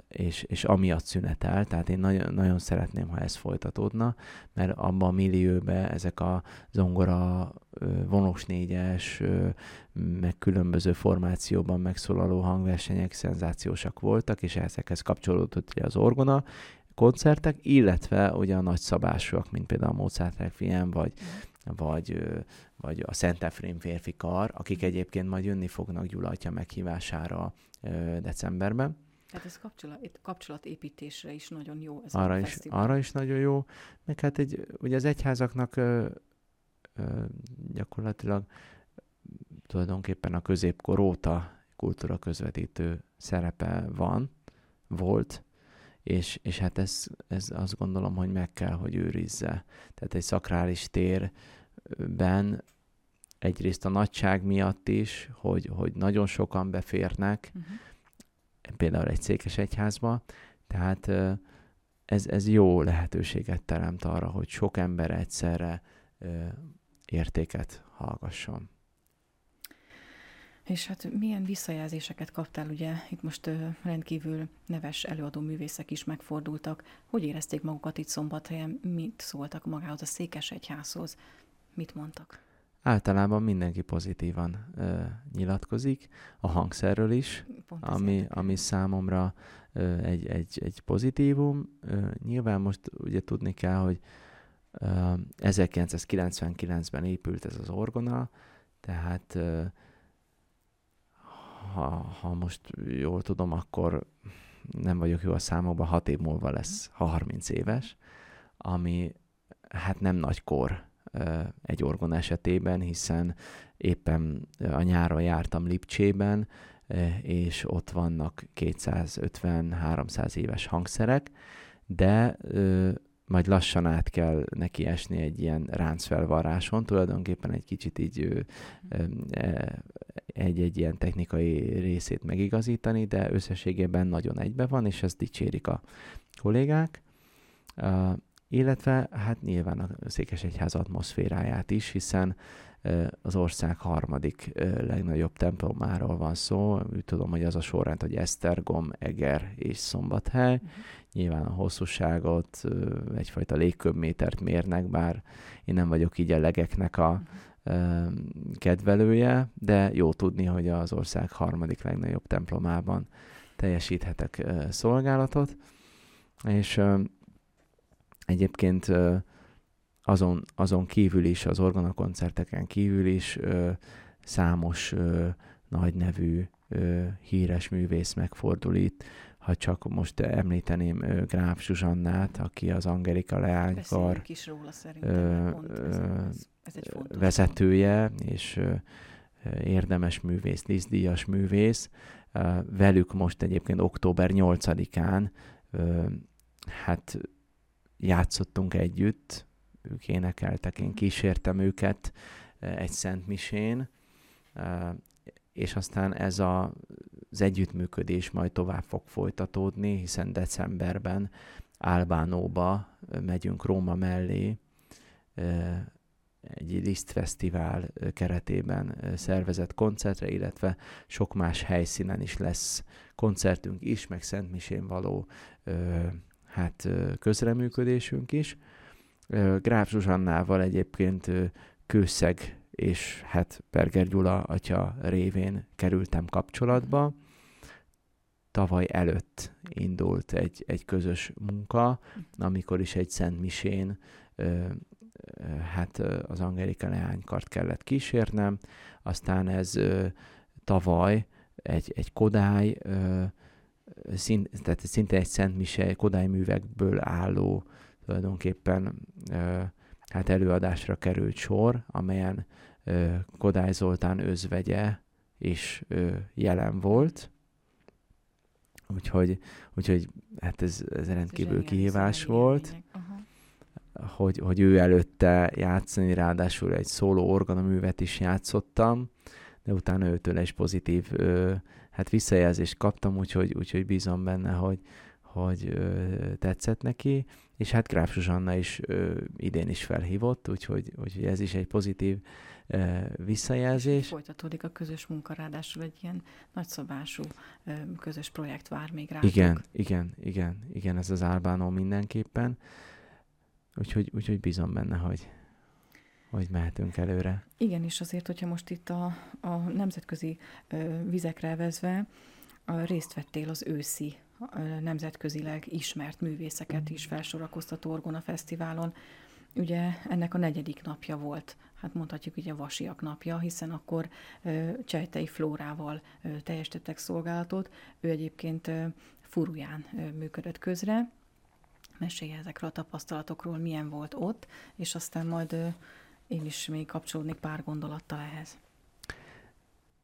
és, és amiatt szünetel, tehát én nagyon, nagyon szeretném, ha ez folytatódna, mert abban a millióben ezek a zongora vonós négyes, meg különböző formációban megszólaló hangversenyek szenzációsak voltak, és ezekhez kapcsolódott az orgona, koncertek, illetve ugye a nagyszabásúak, mint például a Mozart Requiem, vagy, vagy, vagy a Szent Efrém férfi kar, akik egyébként majd jönni fognak Gyula meghívására decemberben. Tehát ez kapcsolat, kapcsolatépítésre is nagyon jó. Ez arra, a is, arra is nagyon jó. Meg hát egy, ugye az egyházaknak ö, ö, gyakorlatilag tulajdonképpen a középkor óta kultúra közvetítő szerepe van, volt, és, és hát ez, ez azt gondolom, hogy meg kell, hogy őrizze. Tehát egy szakrális térben egyrészt a nagyság miatt is, hogy, hogy nagyon sokan beférnek, uh-huh például egy székes egyházba, tehát ez, ez jó lehetőséget teremt arra, hogy sok ember egyszerre értéket hallgasson. És hát milyen visszajelzéseket kaptál, ugye itt most rendkívül neves előadó művészek is megfordultak. Hogy érezték magukat itt Szombathelyen? Mit szóltak magához a Székesegyházhoz? Mit mondtak? Általában mindenki pozitívan ö, nyilatkozik, a hangszerről is, ami, ami számomra ö, egy, egy, egy pozitívum. Ö, nyilván most ugye tudni kell, hogy ö, 1999-ben épült ez az orgona, tehát ö, ha, ha most jól tudom, akkor nem vagyok jó a számokban, hat év múlva lesz, ha 30 éves, ami hát nem nagy kor egy orgon esetében, hiszen éppen a nyáron jártam Lipcsében, és ott vannak 250-300 éves hangszerek, de majd lassan át kell neki esni egy ilyen ráncfelvarráson, tulajdonképpen egy kicsit így e, egy-egy ilyen technikai részét megigazítani, de összességében nagyon egybe van, és ezt dicsérik a kollégák illetve hát nyilván a Székesegyház atmoszféráját is, hiszen az ország harmadik legnagyobb templomáról van szó. Úgy tudom, hogy az a sorrend, hogy Esztergom, Eger és Szombathely. Uh-huh. Nyilván a hosszúságot, egyfajta légköbmétert mérnek, bár én nem vagyok így a legeknek a uh-huh. kedvelője, de jó tudni, hogy az ország harmadik legnagyobb templomában teljesíthetek szolgálatot. És Egyébként azon, azon kívül is, az orgonakoncerteken kívül is számos nagy nevű híres művész megfordul itt. Ha csak most említeném Gráf Zsuzsannát, aki az Angelika Leánykar is róla, szerintem, ez, vezetője, és érdemes művész, díszdíjas művész. Velük most egyébként október 8-án hát játszottunk együtt, ők énekeltek, én kísértem őket egy Szent Misén, és aztán ez a, az együttműködés majd tovább fog folytatódni, hiszen decemberben Albánóba megyünk Róma mellé, egy Liszt Fesztivál keretében szervezett koncertre, illetve sok más helyszínen is lesz koncertünk is, meg Szentmisén való hát közreműködésünk is. Gráf Zsuzsannával egyébként Kőszeg és hát Berger Gyula atya révén kerültem kapcsolatba. Tavaly előtt indult egy, egy közös munka, amikor is egy Szent Misén hát az Angelika leánykart kellett kísérnem, aztán ez tavaly egy, egy Kodály, szint, tehát szinte egy Szent Mise, Kodály művekből álló tulajdonképpen hát előadásra került sor, amelyen Kodály Zoltán özvegye is jelen volt. Úgyhogy, úgyhogy hát ez, ez rendkívül kihívás volt. Hogy, hogy ő előtte játszani, ráadásul egy szóló organaművet is játszottam, de utána őtől egy pozitív ö, hát visszajelzést kaptam, úgyhogy, úgyhogy bízom benne, hogy, hogy ö, tetszett neki, és hát Gráf Zsuzsanna is ö, idén is felhívott, úgyhogy, úgyhogy ez is egy pozitív ö, visszajelzés. Folytatódik a közös munka, ráadásul egy ilyen nagyszabású ö, közös projekt vár még rá. Igen, igen, igen, igen, ez az Albánó mindenképpen. Úgyhogy, úgyhogy bízom benne, hogy, hogy mehetünk előre. Igen, és azért, hogyha most itt a, a nemzetközi ö, vizekre vezve a, részt vettél az őszi nemzetközileg ismert művészeket is felsorakoztató Orgona Fesztiválon. Ugye ennek a negyedik napja volt, hát mondhatjuk ugye a Vasiak napja, hiszen akkor Csejtei Flórával teljesítettek szolgálatot. Ő egyébként Furuján működött közre. Mesélj ezekről a tapasztalatokról, milyen volt ott, és aztán majd én is még kapcsolódnék pár gondolattal ehhez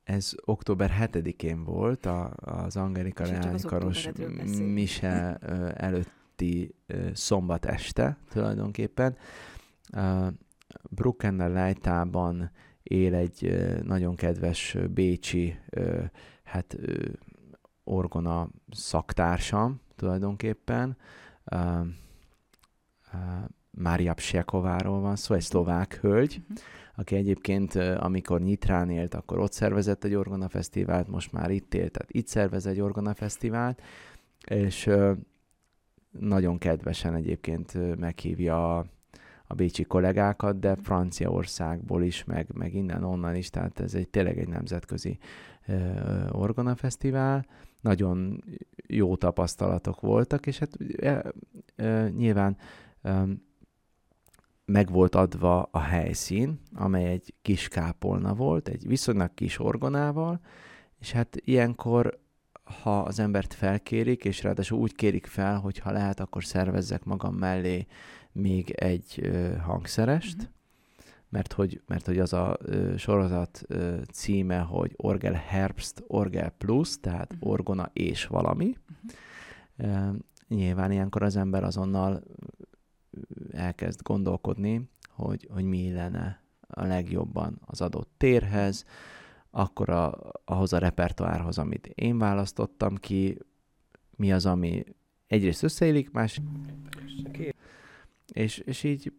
ez október 7-én volt, a, az Angelika Leánykaros mise előtti szombat este tulajdonképpen. Bruckner Leitában él egy nagyon kedves bécsi hát orgona szaktársam tulajdonképpen. Mária Psiekováról van szó, egy szlovák hölgy, uh-huh aki egyébként, amikor Nyitrán élt, akkor ott szervezett egy Orgona Fesztivált, most már itt élt, tehát itt szervez egy Orgona Fesztivált, és nagyon kedvesen egyébként meghívja a, a bécsi kollégákat, de Franciaországból is, meg, meg innen-onnan is, tehát ez egy tényleg egy nemzetközi Orgona Fesztivál. Nagyon jó tapasztalatok voltak, és hát uh, uh, nyilván um, meg volt adva a helyszín, amely egy kis kápolna volt, egy viszonylag kis orgonával, és hát ilyenkor, ha az embert felkérik, és ráadásul úgy kérik fel, hogy ha lehet, akkor szervezzek magam mellé még egy ö, hangszerest, mm-hmm. mert, hogy, mert hogy az a ö, sorozat ö, címe, hogy Orgel Herbst, Orgel Plus, tehát mm-hmm. orgona és valami. Mm-hmm. nyilván ilyenkor az ember azonnal elkezd gondolkodni, hogy, hogy mi lenne a legjobban az adott térhez, akkor a, ahhoz a repertoárhoz, amit én választottam ki, mi az, ami egyrészt összeélik, más... És, és így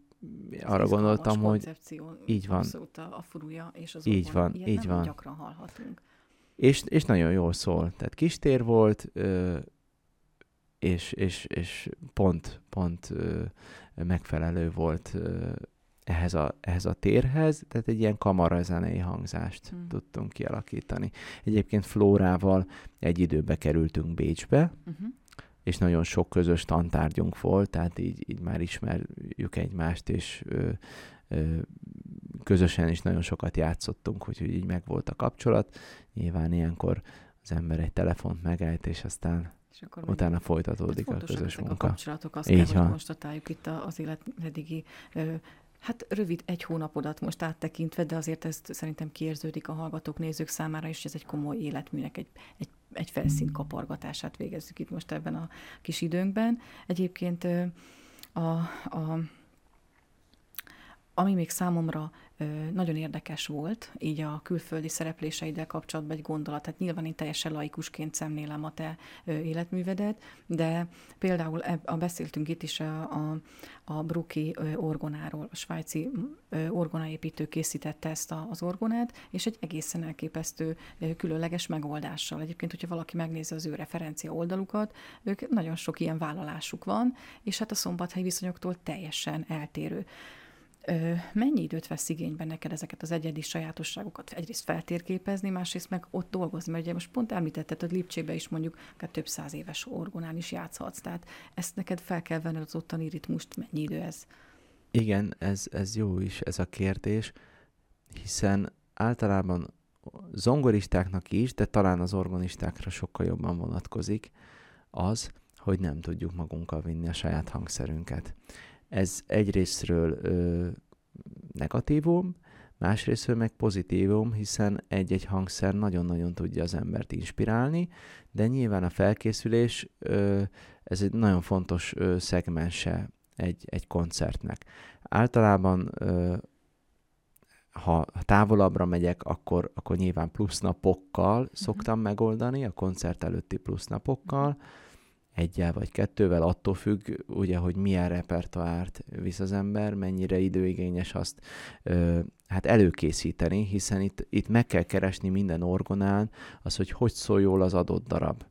arra Ez gondoltam, hogy így van. A, a furúja és az így van, Ilyet így van. gyakran hallhatunk. És, és nagyon jól szól. Tehát kis tér volt, és, és, és pont, pont megfelelő volt ehhez a, ehhez a térhez, tehát egy ilyen kamarazenei hangzást hmm. tudtunk kialakítani. Egyébként Flórával egy időbe kerültünk Bécsbe, uh-huh. és nagyon sok közös tantárgyunk volt, tehát így, így már ismerjük egymást, és ö, ö, közösen is nagyon sokat játszottunk, úgyhogy így megvolt a kapcsolat. Nyilván ilyenkor az ember egy telefont megállt, és aztán és akkor utána folytatódik hát a közös munka. A kapcsolatok, azt Így kell, van. hogy konstatáljuk itt az élet eddigi Hát rövid egy hónapodat most áttekintve, de azért ezt szerintem kiérződik a hallgatók, nézők számára is, ez egy komoly életműnek egy, egy, egy felszín kapargatását végezzük itt most ebben a kis időnkben. Egyébként a, a ami még számomra nagyon érdekes volt, így a külföldi szerepléseiddel kapcsolatban egy gondolat. Tehát nyilván én teljesen laikusként szemlélem a te életművedet, de például a, beszéltünk itt is a, a, a Bruki orgonáról, a svájci orgonaépítő készítette ezt az orgonát, és egy egészen elképesztő különleges megoldással. Egyébként, hogyha valaki megnézi az ő referencia oldalukat, ők nagyon sok ilyen vállalásuk van, és hát a szombathelyi viszonyoktól teljesen eltérő mennyi időt vesz igénybe neked ezeket az egyedi sajátosságokat egyrészt feltérképezni, másrészt meg ott dolgozni, mert ugye most pont említetted, hogy Lipcsébe is mondjuk több száz éves orgonán is játszhatsz, tehát ezt neked fel kell venned az ottani ritmust, mennyi idő ez? Igen, ez, ez jó is, ez a kérdés, hiszen általában zongoristáknak is, de talán az organistákra sokkal jobban vonatkozik az, hogy nem tudjuk magunkkal vinni a saját hangszerünket. Ez egyrésztről ö, negatívum, másrésztről meg pozitívum, hiszen egy-egy hangszer nagyon-nagyon tudja az embert inspirálni, de nyilván a felkészülés, ö, ez egy nagyon fontos ö, szegmense egy, egy koncertnek. Általában ö, ha távolabbra megyek, akkor, akkor nyilván plusz napokkal uh-huh. szoktam megoldani, a koncert előtti plusz napokkal, uh-huh egyel vagy kettővel, attól függ, ugye, hogy milyen repertoárt visz az ember, mennyire időigényes azt ö, hát előkészíteni, hiszen itt, itt meg kell keresni minden orgonán az, hogy hogy szól jól az adott darab.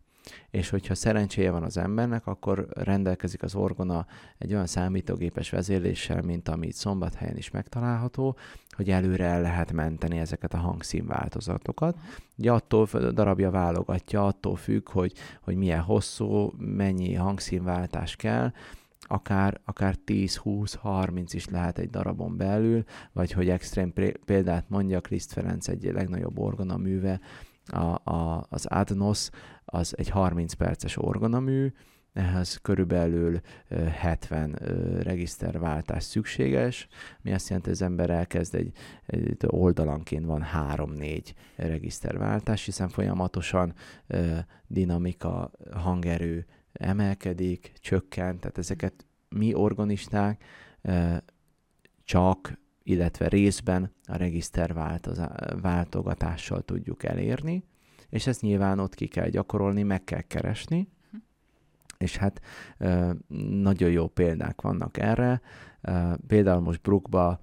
És hogyha szerencséje van az embernek, akkor rendelkezik az orgona egy olyan számítógépes vezérléssel, mint amit szombathelyen is megtalálható, hogy előre el lehet menteni ezeket a hangszínváltozatokat. Ugye attól darabja válogatja, attól függ, hogy, hogy milyen hosszú, mennyi hangszínváltás kell, akár, akár 10, 20, 30 is lehet egy darabon belül, vagy hogy extrém példát mondjak, Liszt Ferenc egy legnagyobb orgona műve, a, a, az Adnos, az egy 30 perces orgonamű, ehhez körülbelül 70 regiszterváltás szükséges, mi azt jelenti, hogy az ember elkezd egy, egy oldalanként van 3-4 regiszterváltás, hiszen folyamatosan dinamika, hangerő emelkedik, csökkent, tehát ezeket mi organisták csak, illetve részben a regiszter váltogatással tudjuk elérni, és ezt nyilván ott ki kell gyakorolni, meg kell keresni, és hát nagyon jó példák vannak erre. Például most Brookba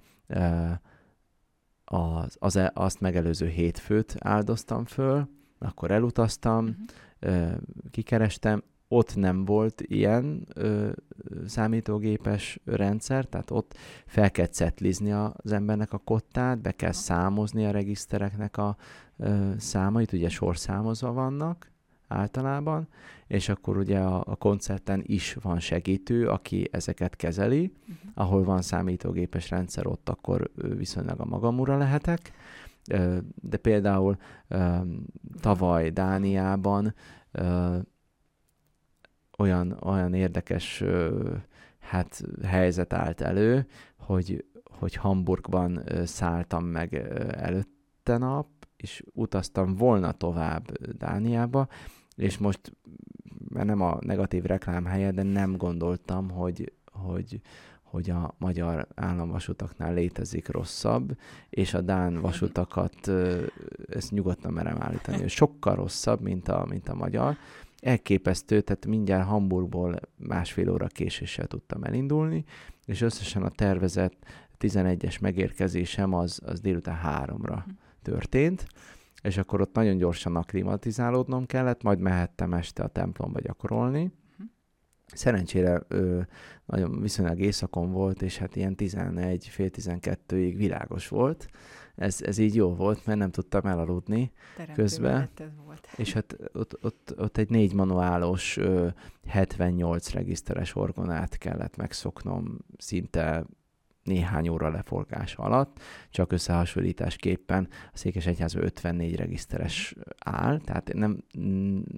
az, az, e, azt megelőző hétfőt áldoztam föl, akkor elutaztam, uh-huh. kikerestem, ott nem volt ilyen ö, számítógépes rendszer, tehát ott fel kell cetlizni az embernek a kottát, be kell számozni a regisztereknek a ö, számait, ugye sorszámozva vannak általában, és akkor ugye a, a koncerten is van segítő, aki ezeket kezeli, uh-huh. ahol van számítógépes rendszer, ott akkor viszonylag a magam ura lehetek, de például tavaly Dániában olyan, olyan érdekes hát helyzet állt elő, hogy, hogy Hamburgban szálltam meg előtte nap, és utaztam volna tovább Dániába, és most, mert nem a negatív reklám helye, de nem gondoltam, hogy, hogy, hogy a magyar államvasutaknál létezik rosszabb, és a Dán vasutakat, ezt nyugodtan merem állítani, hogy sokkal rosszabb, mint a, mint a magyar, elképesztő, tehát mindjárt Hamburgból másfél óra késéssel tudtam elindulni, és összesen a tervezett 11-es megérkezésem az, az délután háromra hm. történt, és akkor ott nagyon gyorsan aklimatizálódnom kellett, majd mehettem este a templomba gyakorolni. Hm. Szerencsére ö, nagyon viszonylag éjszakon volt, és hát ilyen 11, fél 12-ig világos volt, ez, ez így jó volt, mert nem tudtam elaludni közben. Volt. És hát ott, ott, ott egy négy manuálos 78 regiszteres orgonát kellett megszoknom szinte néhány óra leforgása alatt, csak összehasonlításképpen a Székesegyház 54 regiszteres áll, tehát nem,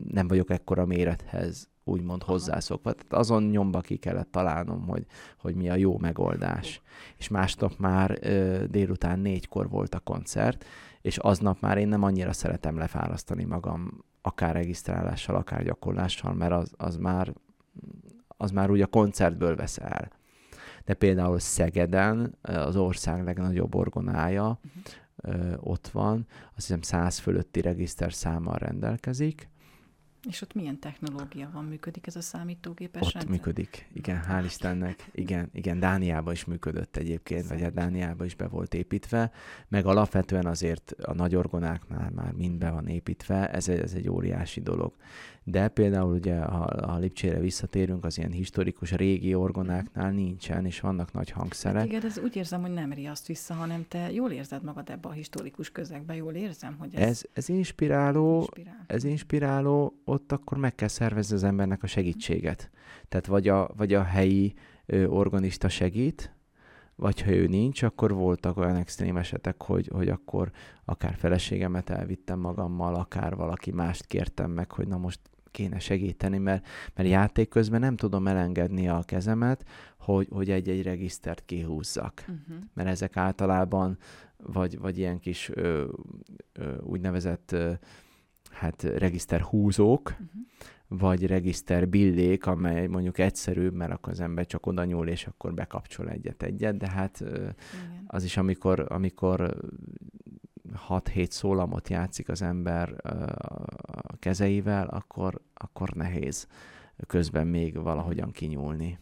nem vagyok ekkora mérethez úgymond hozzászokva. Tehát azon nyomba ki kellett találnom, hogy, hogy mi a jó megoldás. És másnap már ö, délután négykor volt a koncert, és aznap már én nem annyira szeretem lefárasztani magam akár regisztrálással, akár gyakorlással, mert az, az már az már úgy a koncertből vesz el. De például Szegeden az ország legnagyobb orgonája uh-huh. ott van, azt hiszem 100 fölötti regiszter számmal rendelkezik, és ott milyen technológia van? Működik ez a számítógépes Ott rendszer? működik, igen, hál' Istennek. Igen, igen, Dániában is működött egyébként, Szerint. vagy a Dániában is be volt építve, meg alapvetően azért a nagy orgonáknál már mind be van építve, ez, ez egy óriási dolog de például ugye, ha a Lipcsére visszatérünk, az ilyen historikus régi orgonáknál nincsen, és vannak nagy hangszerek. Hát igen, ez úgy érzem, hogy nem riaszt vissza, hanem te jól érzed magad ebbe a historikus közegbe, jól érzem, hogy ez... Ez, ez inspiráló, inspirál. ez inspiráló, ott akkor meg kell szervezni az embernek a segítséget. Tehát vagy a, vagy a helyi ö, organista segít, vagy ha ő nincs, akkor voltak olyan extrém esetek, hogy, hogy akkor akár feleségemet elvittem magammal, akár valaki mást kértem meg, hogy na most kéne segíteni, mert, mert játék közben nem tudom elengedni a kezemet, hogy, hogy egy-egy regisztert kihúzzak. Uh-huh. Mert ezek általában vagy, vagy ilyen kis ö, ö, úgynevezett ö, hát regiszter húzók, uh-huh. vagy regiszter billék, amely mondjuk egyszerűbb, mert akkor az ember csak oda nyúl, és akkor bekapcsol egyet-egyet, de hát ö, az is, amikor, amikor 6-7 szólamot játszik az ember a kezeivel, akkor, akkor nehéz közben még valahogyan kinyúlni.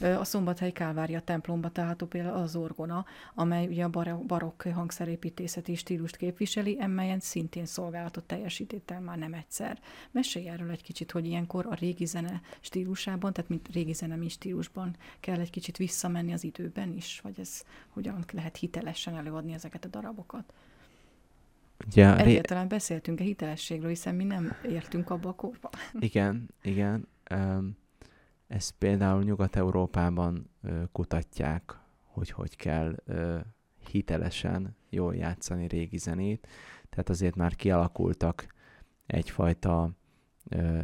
A Szombathelyi Kálvária templomba található például az orgona, amely ugye a barokk hangszerépítészeti stílust képviseli, emelyen szintén szolgálatot teljesítettem már nem egyszer. Mesélj erről egy kicsit, hogy ilyenkor a régi zene stílusában, tehát mint régi mi stílusban kell egy kicsit visszamenni az időben is, vagy ez hogyan lehet hitelesen előadni ezeket a darabokat? Ugye, Egyáltalán ré... beszéltünk a hitelességről, hiszen mi nem értünk abba a korba. Igen, igen. Ezt például Nyugat-Európában kutatják, hogy hogy kell hitelesen jól játszani régi zenét. Tehát azért már kialakultak egyfajta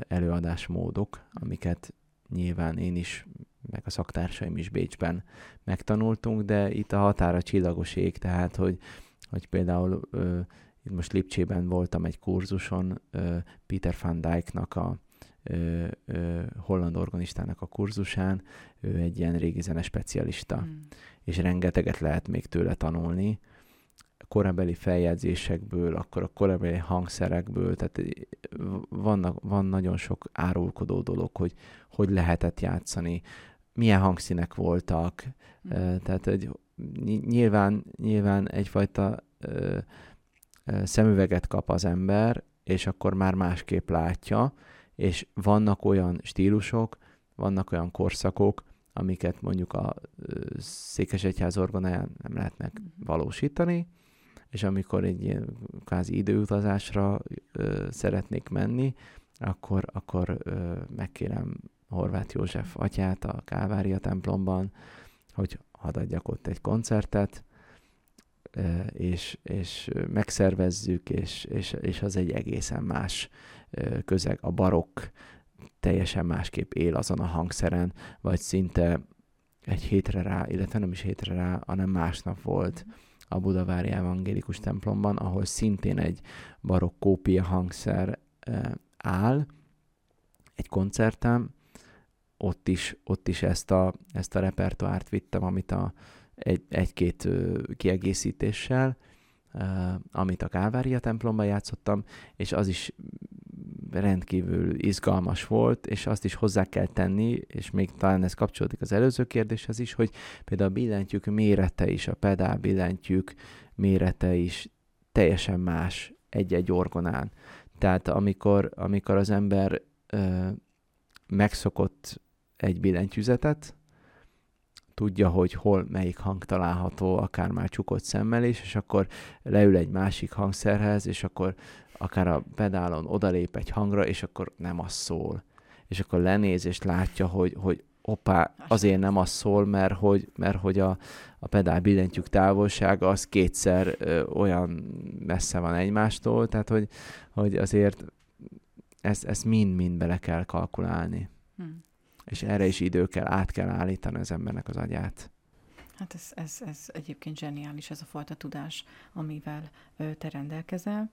előadásmódok, amiket nyilván én is, meg a szaktársaim is Bécsben megtanultunk, de itt a határa csillagos ég, tehát hogy, hogy például itt most Lipcsében voltam egy kurzuson, Peter van Dijknak a holland organistának a kurzusán, ő egy ilyen régi zene specialista, mm. és rengeteget lehet még tőle tanulni, korabeli feljegyzésekből, akkor a korabeli hangszerekből, tehát vannak, van nagyon sok árulkodó dolog, hogy hogy lehetett játszani, milyen hangszínek voltak, mm. tehát egy, nyilván, nyilván egyfajta szemüveget kap az ember, és akkor már másképp látja, és vannak olyan stílusok, vannak olyan korszakok, amiket mondjuk a Székesegyház orgonáján nem lehetnek mhm. valósítani, és amikor egy ilyen kvázi időutazásra ö, szeretnék menni, akkor, akkor ö, megkérem Horváth József atyát a Kávária templomban, hogy hadd adjak ott egy koncertet, és, és megszervezzük, és, és, és az egy egészen más közeg. A barokk teljesen másképp él azon a hangszeren, vagy szinte egy hétre rá, illetve nem is hétre rá, hanem másnap volt a Budavári Evangélikus templomban, ahol szintén egy barokk kópia hangszer áll, egy koncertem, ott is, ott is ezt a, ezt a repertoárt vittem, amit a, egy, egy-két kiegészítéssel, amit a Kálvária templomban játszottam, és az is rendkívül izgalmas volt, és azt is hozzá kell tenni, és még talán ez kapcsolódik az előző kérdéshez is, hogy például a billentyűk mérete is, a pedál billentyűk mérete is teljesen más egy-egy orgonán. Tehát amikor, amikor az ember ö, megszokott egy billentyűzetet, tudja, hogy hol melyik hang található, akár már csukott szemmel is, és akkor leül egy másik hangszerhez, és akkor akár a pedálon odalép egy hangra, és akkor nem az szól. És akkor lenéz, és látja, hogy, hogy opá, azért nem az szól, mert hogy, mert hogy a, a pedál billentyűk távolsága az kétszer ö, olyan messze van egymástól, tehát hogy, hogy azért ezt, ezt mind-mind bele kell kalkulálni. Hmm. És erre is idő kell, át kell állítani az embernek az agyát. Hát ez, ez, ez egyébként zseniális, ez a fajta tudás, amivel te rendelkezel.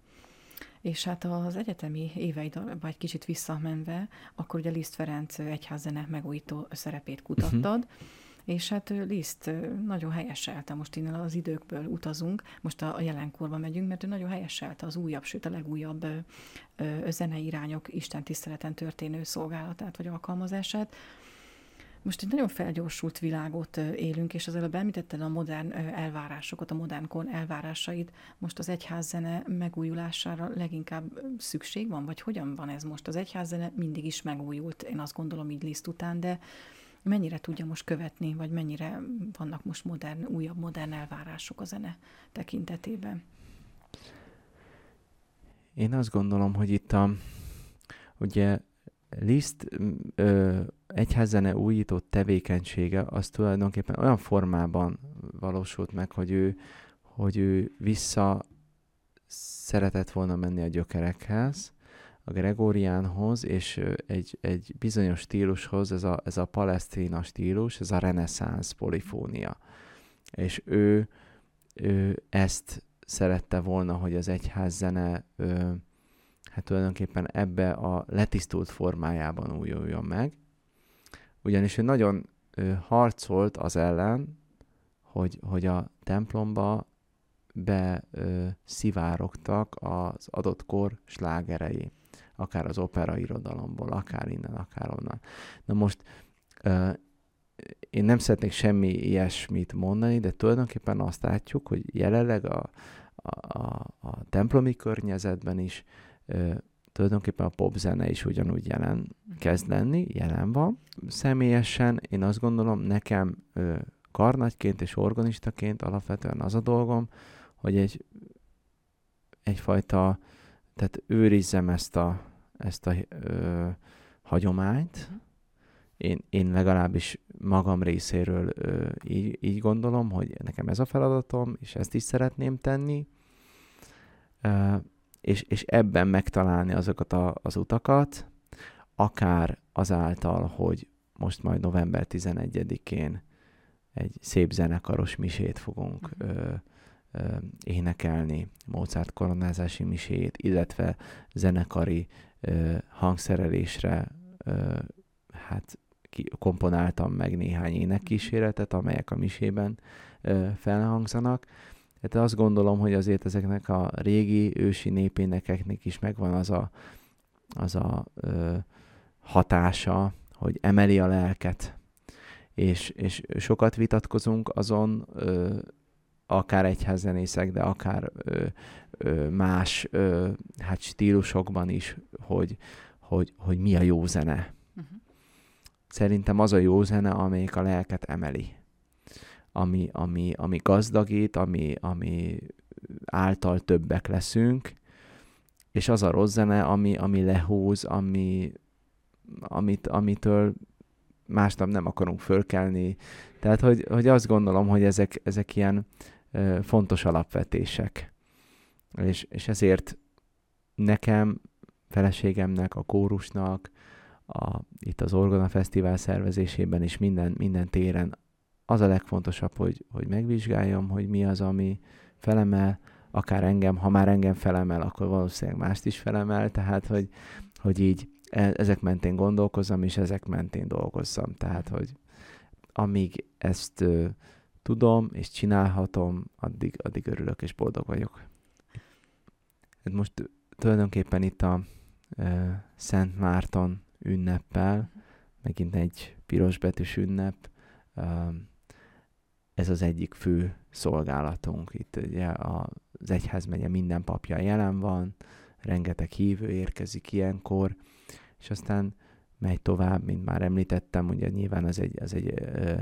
És hát az egyetemi éveid, vagy kicsit visszamenve, akkor ugye Liszt Ferenc egyházzene megújító szerepét kutattad, uh-huh. És hát Liszt nagyon helyeselte, most innen az időkből utazunk, most a, jelenkorba megyünk, mert ő nagyon helyeselte az újabb, sőt a legújabb zenei irányok Isten tiszteleten történő szolgálatát vagy alkalmazását. Most egy nagyon felgyorsult világot élünk, és az előbb említetted a modern elvárásokat, a modern kon elvárásait. Most az egyházzene megújulására leginkább szükség van, vagy hogyan van ez most? Az egyházzene mindig is megújult, én azt gondolom így Liszt után, de mennyire tudja most követni, vagy mennyire vannak most modern, újabb modern elvárások a zene tekintetében? Én azt gondolom, hogy itt a, ugye Liszt ö, egyházzene újított tevékenysége az tulajdonképpen olyan formában valósult meg, hogy ő, hogy ő vissza szeretett volna menni a gyökerekhez, a Gregoriánhoz, és egy, egy bizonyos stílushoz, ez a, ez a palesztina stílus, ez a reneszánsz polifónia. És ő, ő ezt szerette volna, hogy az egyház zene ő, hát tulajdonképpen ebbe a letisztult formájában újuljon meg. Ugyanis ő nagyon ő harcolt az ellen, hogy, hogy a templomba be szivárogtak az adott kor slágerei akár az opera irodalomból, akár innen, akár onnan. Na most én nem szeretnék semmi ilyesmit mondani, de tulajdonképpen azt látjuk, hogy jelenleg a, a, a, templomi környezetben is tulajdonképpen a popzene is ugyanúgy jelen kezd lenni, jelen van. Személyesen én azt gondolom, nekem karnagyként és organistaként alapvetően az a dolgom, hogy egy egyfajta, tehát őrizzem ezt a, ezt a ö, hagyományt. Mhm. Én, én legalábbis magam részéről ö, így, így gondolom, hogy nekem ez a feladatom, és ezt is szeretném tenni, ö, és, és ebben megtalálni azokat a, az utakat, akár azáltal, hogy most majd november 11-én egy szép zenekaros misét fogunk mhm. ö, ö, énekelni, Mozart koronázási misét, illetve zenekari hangszerelésre hát komponáltam meg néhány énekkíséretet, amelyek a misében felhangzanak. Hát azt gondolom, hogy azért ezeknek a régi ősi népénekeknek is megvan az a, az a ö, hatása, hogy emeli a lelket. És, és sokat vitatkozunk azon, ö, akár egyházzenészek, de akár ö, ö, más ö, hát stílusokban is, hogy, hogy, hogy mi a jó zene. Uh-huh. Szerintem az a jó zene, amelyik a lelket emeli. Ami, ami, ami gazdagít, ami, ami által többek leszünk, és az a rossz zene, ami, ami lehúz, ami, amit, amitől másnap nem akarunk fölkelni. Tehát, hogy, hogy azt gondolom, hogy ezek, ezek ilyen fontos alapvetések. És, és ezért nekem, feleségemnek, a kórusnak, a, itt az Orgona Fesztivál szervezésében és minden, minden téren az a legfontosabb, hogy, hogy megvizsgáljam, hogy mi az, ami felemel, akár engem, ha már engem felemel, akkor valószínűleg mást is felemel, tehát hogy, hogy így e, ezek mentén gondolkozzam, és ezek mentén dolgozzam. Tehát, hogy amíg ezt tudom és csinálhatom, addig, addig örülök és boldog vagyok. Hát most tulajdonképpen itt a e, Szent Márton ünneppel, megint egy pirosbetűs ünnep, e, ez az egyik fő szolgálatunk. Itt ugye az egyházmegye minden papja jelen van, rengeteg hívő érkezik ilyenkor, és aztán megy tovább, mint már említettem, ugye nyilván az egy, az egy ö, ö,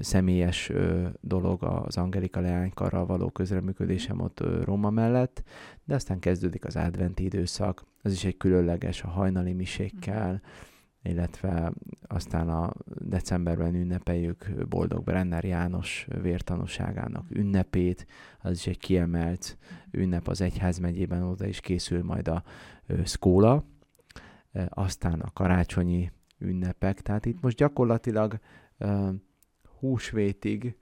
személyes dolog az Angelika leánykarral való közreműködésem ott Róma mellett, de aztán kezdődik az adventi időszak, az is egy különleges a hajnali misékkel, illetve aztán a decemberben ünnepeljük Boldog Brenner János vértanúságának ünnepét, az is egy kiemelt ünnep az egyházmegyében, oda is készül majd a szkóla, aztán a karácsonyi ünnepek, tehát itt most gyakorlatilag húsvétig,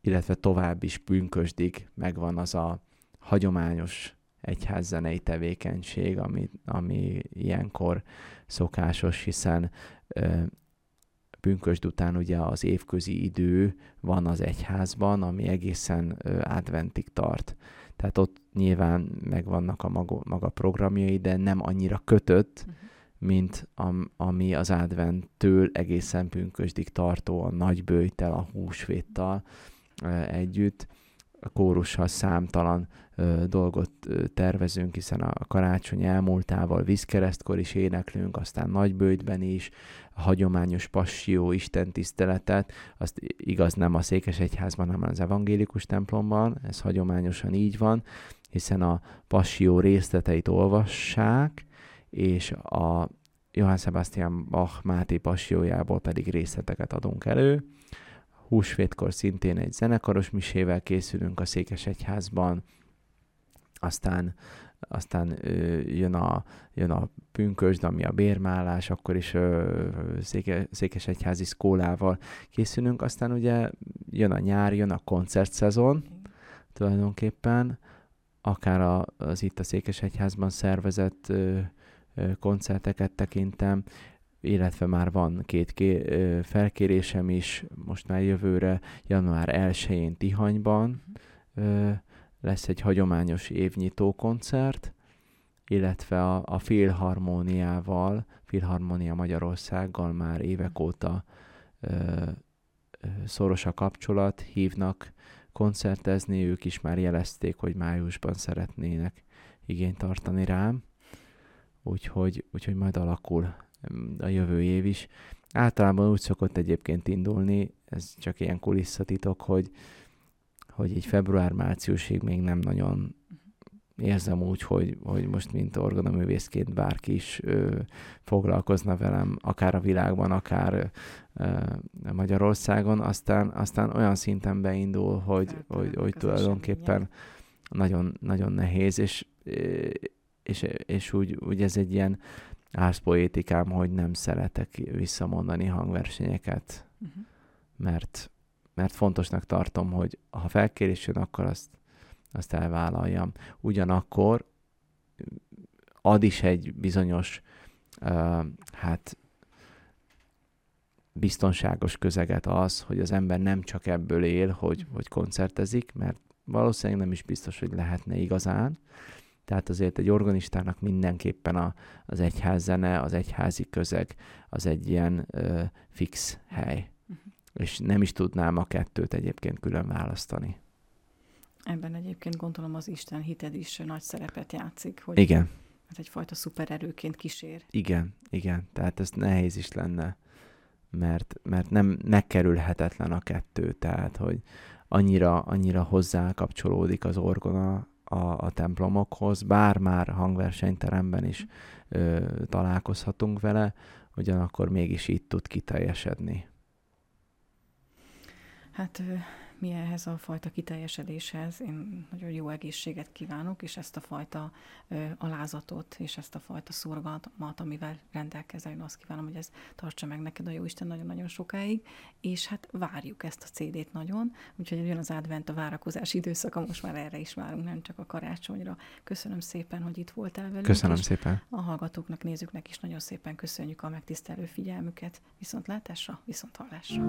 illetve tovább is pünkösdig megvan az a hagyományos egyházzenei tevékenység, ami, ami ilyenkor szokásos, hiszen pünkösd után ugye az évközi idő van az egyházban, ami egészen adventig tart. Tehát ott nyilván megvannak a maga, maga programjai, de nem annyira kötött, uh-huh. Mint am, ami az adventtől egészen pünkösdig tartó a nagybőjtel, a húsvéttal együtt. A kórussal számtalan ö, dolgot ö, tervezünk, hiszen a karácsony elmúltával vízkeresztkor is éneklünk, aztán nagybőjtben is, a hagyományos passió Isten tiszteletet, azt igaz nem a Székesegyházban, hanem az evangélikus templomban, ez hagyományosan így van, hiszen a passió részleteit olvassák, és a Johann Sebastian Bach Máté passiójából pedig részleteket adunk elő, húsvétkor szintén egy zenekaros misével készülünk a Székesegyházban, aztán aztán ö, jön, a, jön a pünkösd, ami a bérmálás, akkor is ö, széke, székesegyházi szkólával készülünk, aztán ugye jön a nyár, jön a koncertszezon tulajdonképpen, akár a, az itt a Székesegyházban szervezett ö, koncerteket tekintem, illetve már van két ké- felkérésem is, most már jövőre, január 1-én Tihanyban lesz egy hagyományos évnyitó koncert, illetve a, a Filharmóniával, Filharmónia Magyarországgal már évek óta ö, ö, szoros a kapcsolat, hívnak koncertezni, ők is már jelezték, hogy májusban szeretnének igényt tartani rám, úgyhogy, úgyhogy majd alakul a jövő év is. Általában úgy szokott egyébként indulni, ez csak ilyen kulisszatitok, hogy, hogy egy február-márciusig még nem nagyon érzem úgy, hogy, hogy most mint orgonaművészként bárki is ö, foglalkozna velem, akár a világban, akár ö, Magyarországon, aztán, aztán olyan szinten beindul, hogy, hát, hogy, hogy tulajdonképpen nagyon, nagyon nehéz, és, és, és úgy, úgy ez egy ilyen árszpoétikám, hogy nem szeretek visszamondani hangversenyeket, uh-huh. mert, mert fontosnak tartom, hogy ha felkérés jön, akkor azt, azt elvállaljam. Ugyanakkor ad is egy bizonyos, uh, hát biztonságos közeget az, hogy az ember nem csak ebből él, hogy, uh-huh. hogy koncertezik, mert valószínűleg nem is biztos, hogy lehetne igazán, tehát azért egy organistának mindenképpen a, az egyházzene, az egyházi közeg, az egy ilyen ö, fix hely. Uh-huh. És nem is tudnám a kettőt egyébként külön választani. Ebben egyébként gondolom az Isten hited is nagy szerepet játszik. Hogy igen. Ez egyfajta szupererőként kísér. Igen, igen. Tehát ez nehéz is lenne, mert, mert nem megkerülhetetlen a kettő. Tehát, hogy annyira, annyira hozzá kapcsolódik az orgona a, a templomokhoz, bár már hangversenyteremben is ö, találkozhatunk vele, ugyanakkor mégis itt tud kiteljesedni. Hát mi ehhez a fajta kiteljesedéshez. Én nagyon jó egészséget kívánok, és ezt a fajta ö, alázatot, és ezt a fajta szorgalmat, amivel rendelkezel, én azt kívánom, hogy ez tartsa meg neked a Jóisten nagyon-nagyon sokáig, és hát várjuk ezt a CD-t nagyon, úgyhogy jön az advent, a várakozás időszaka, most már erre is várunk, nem csak a karácsonyra. Köszönöm szépen, hogy itt voltál velünk. Köszönöm szépen. A hallgatóknak, nézőknek is nagyon szépen köszönjük a megtisztelő figyelmüket. Viszont látásra, viszont hallásra.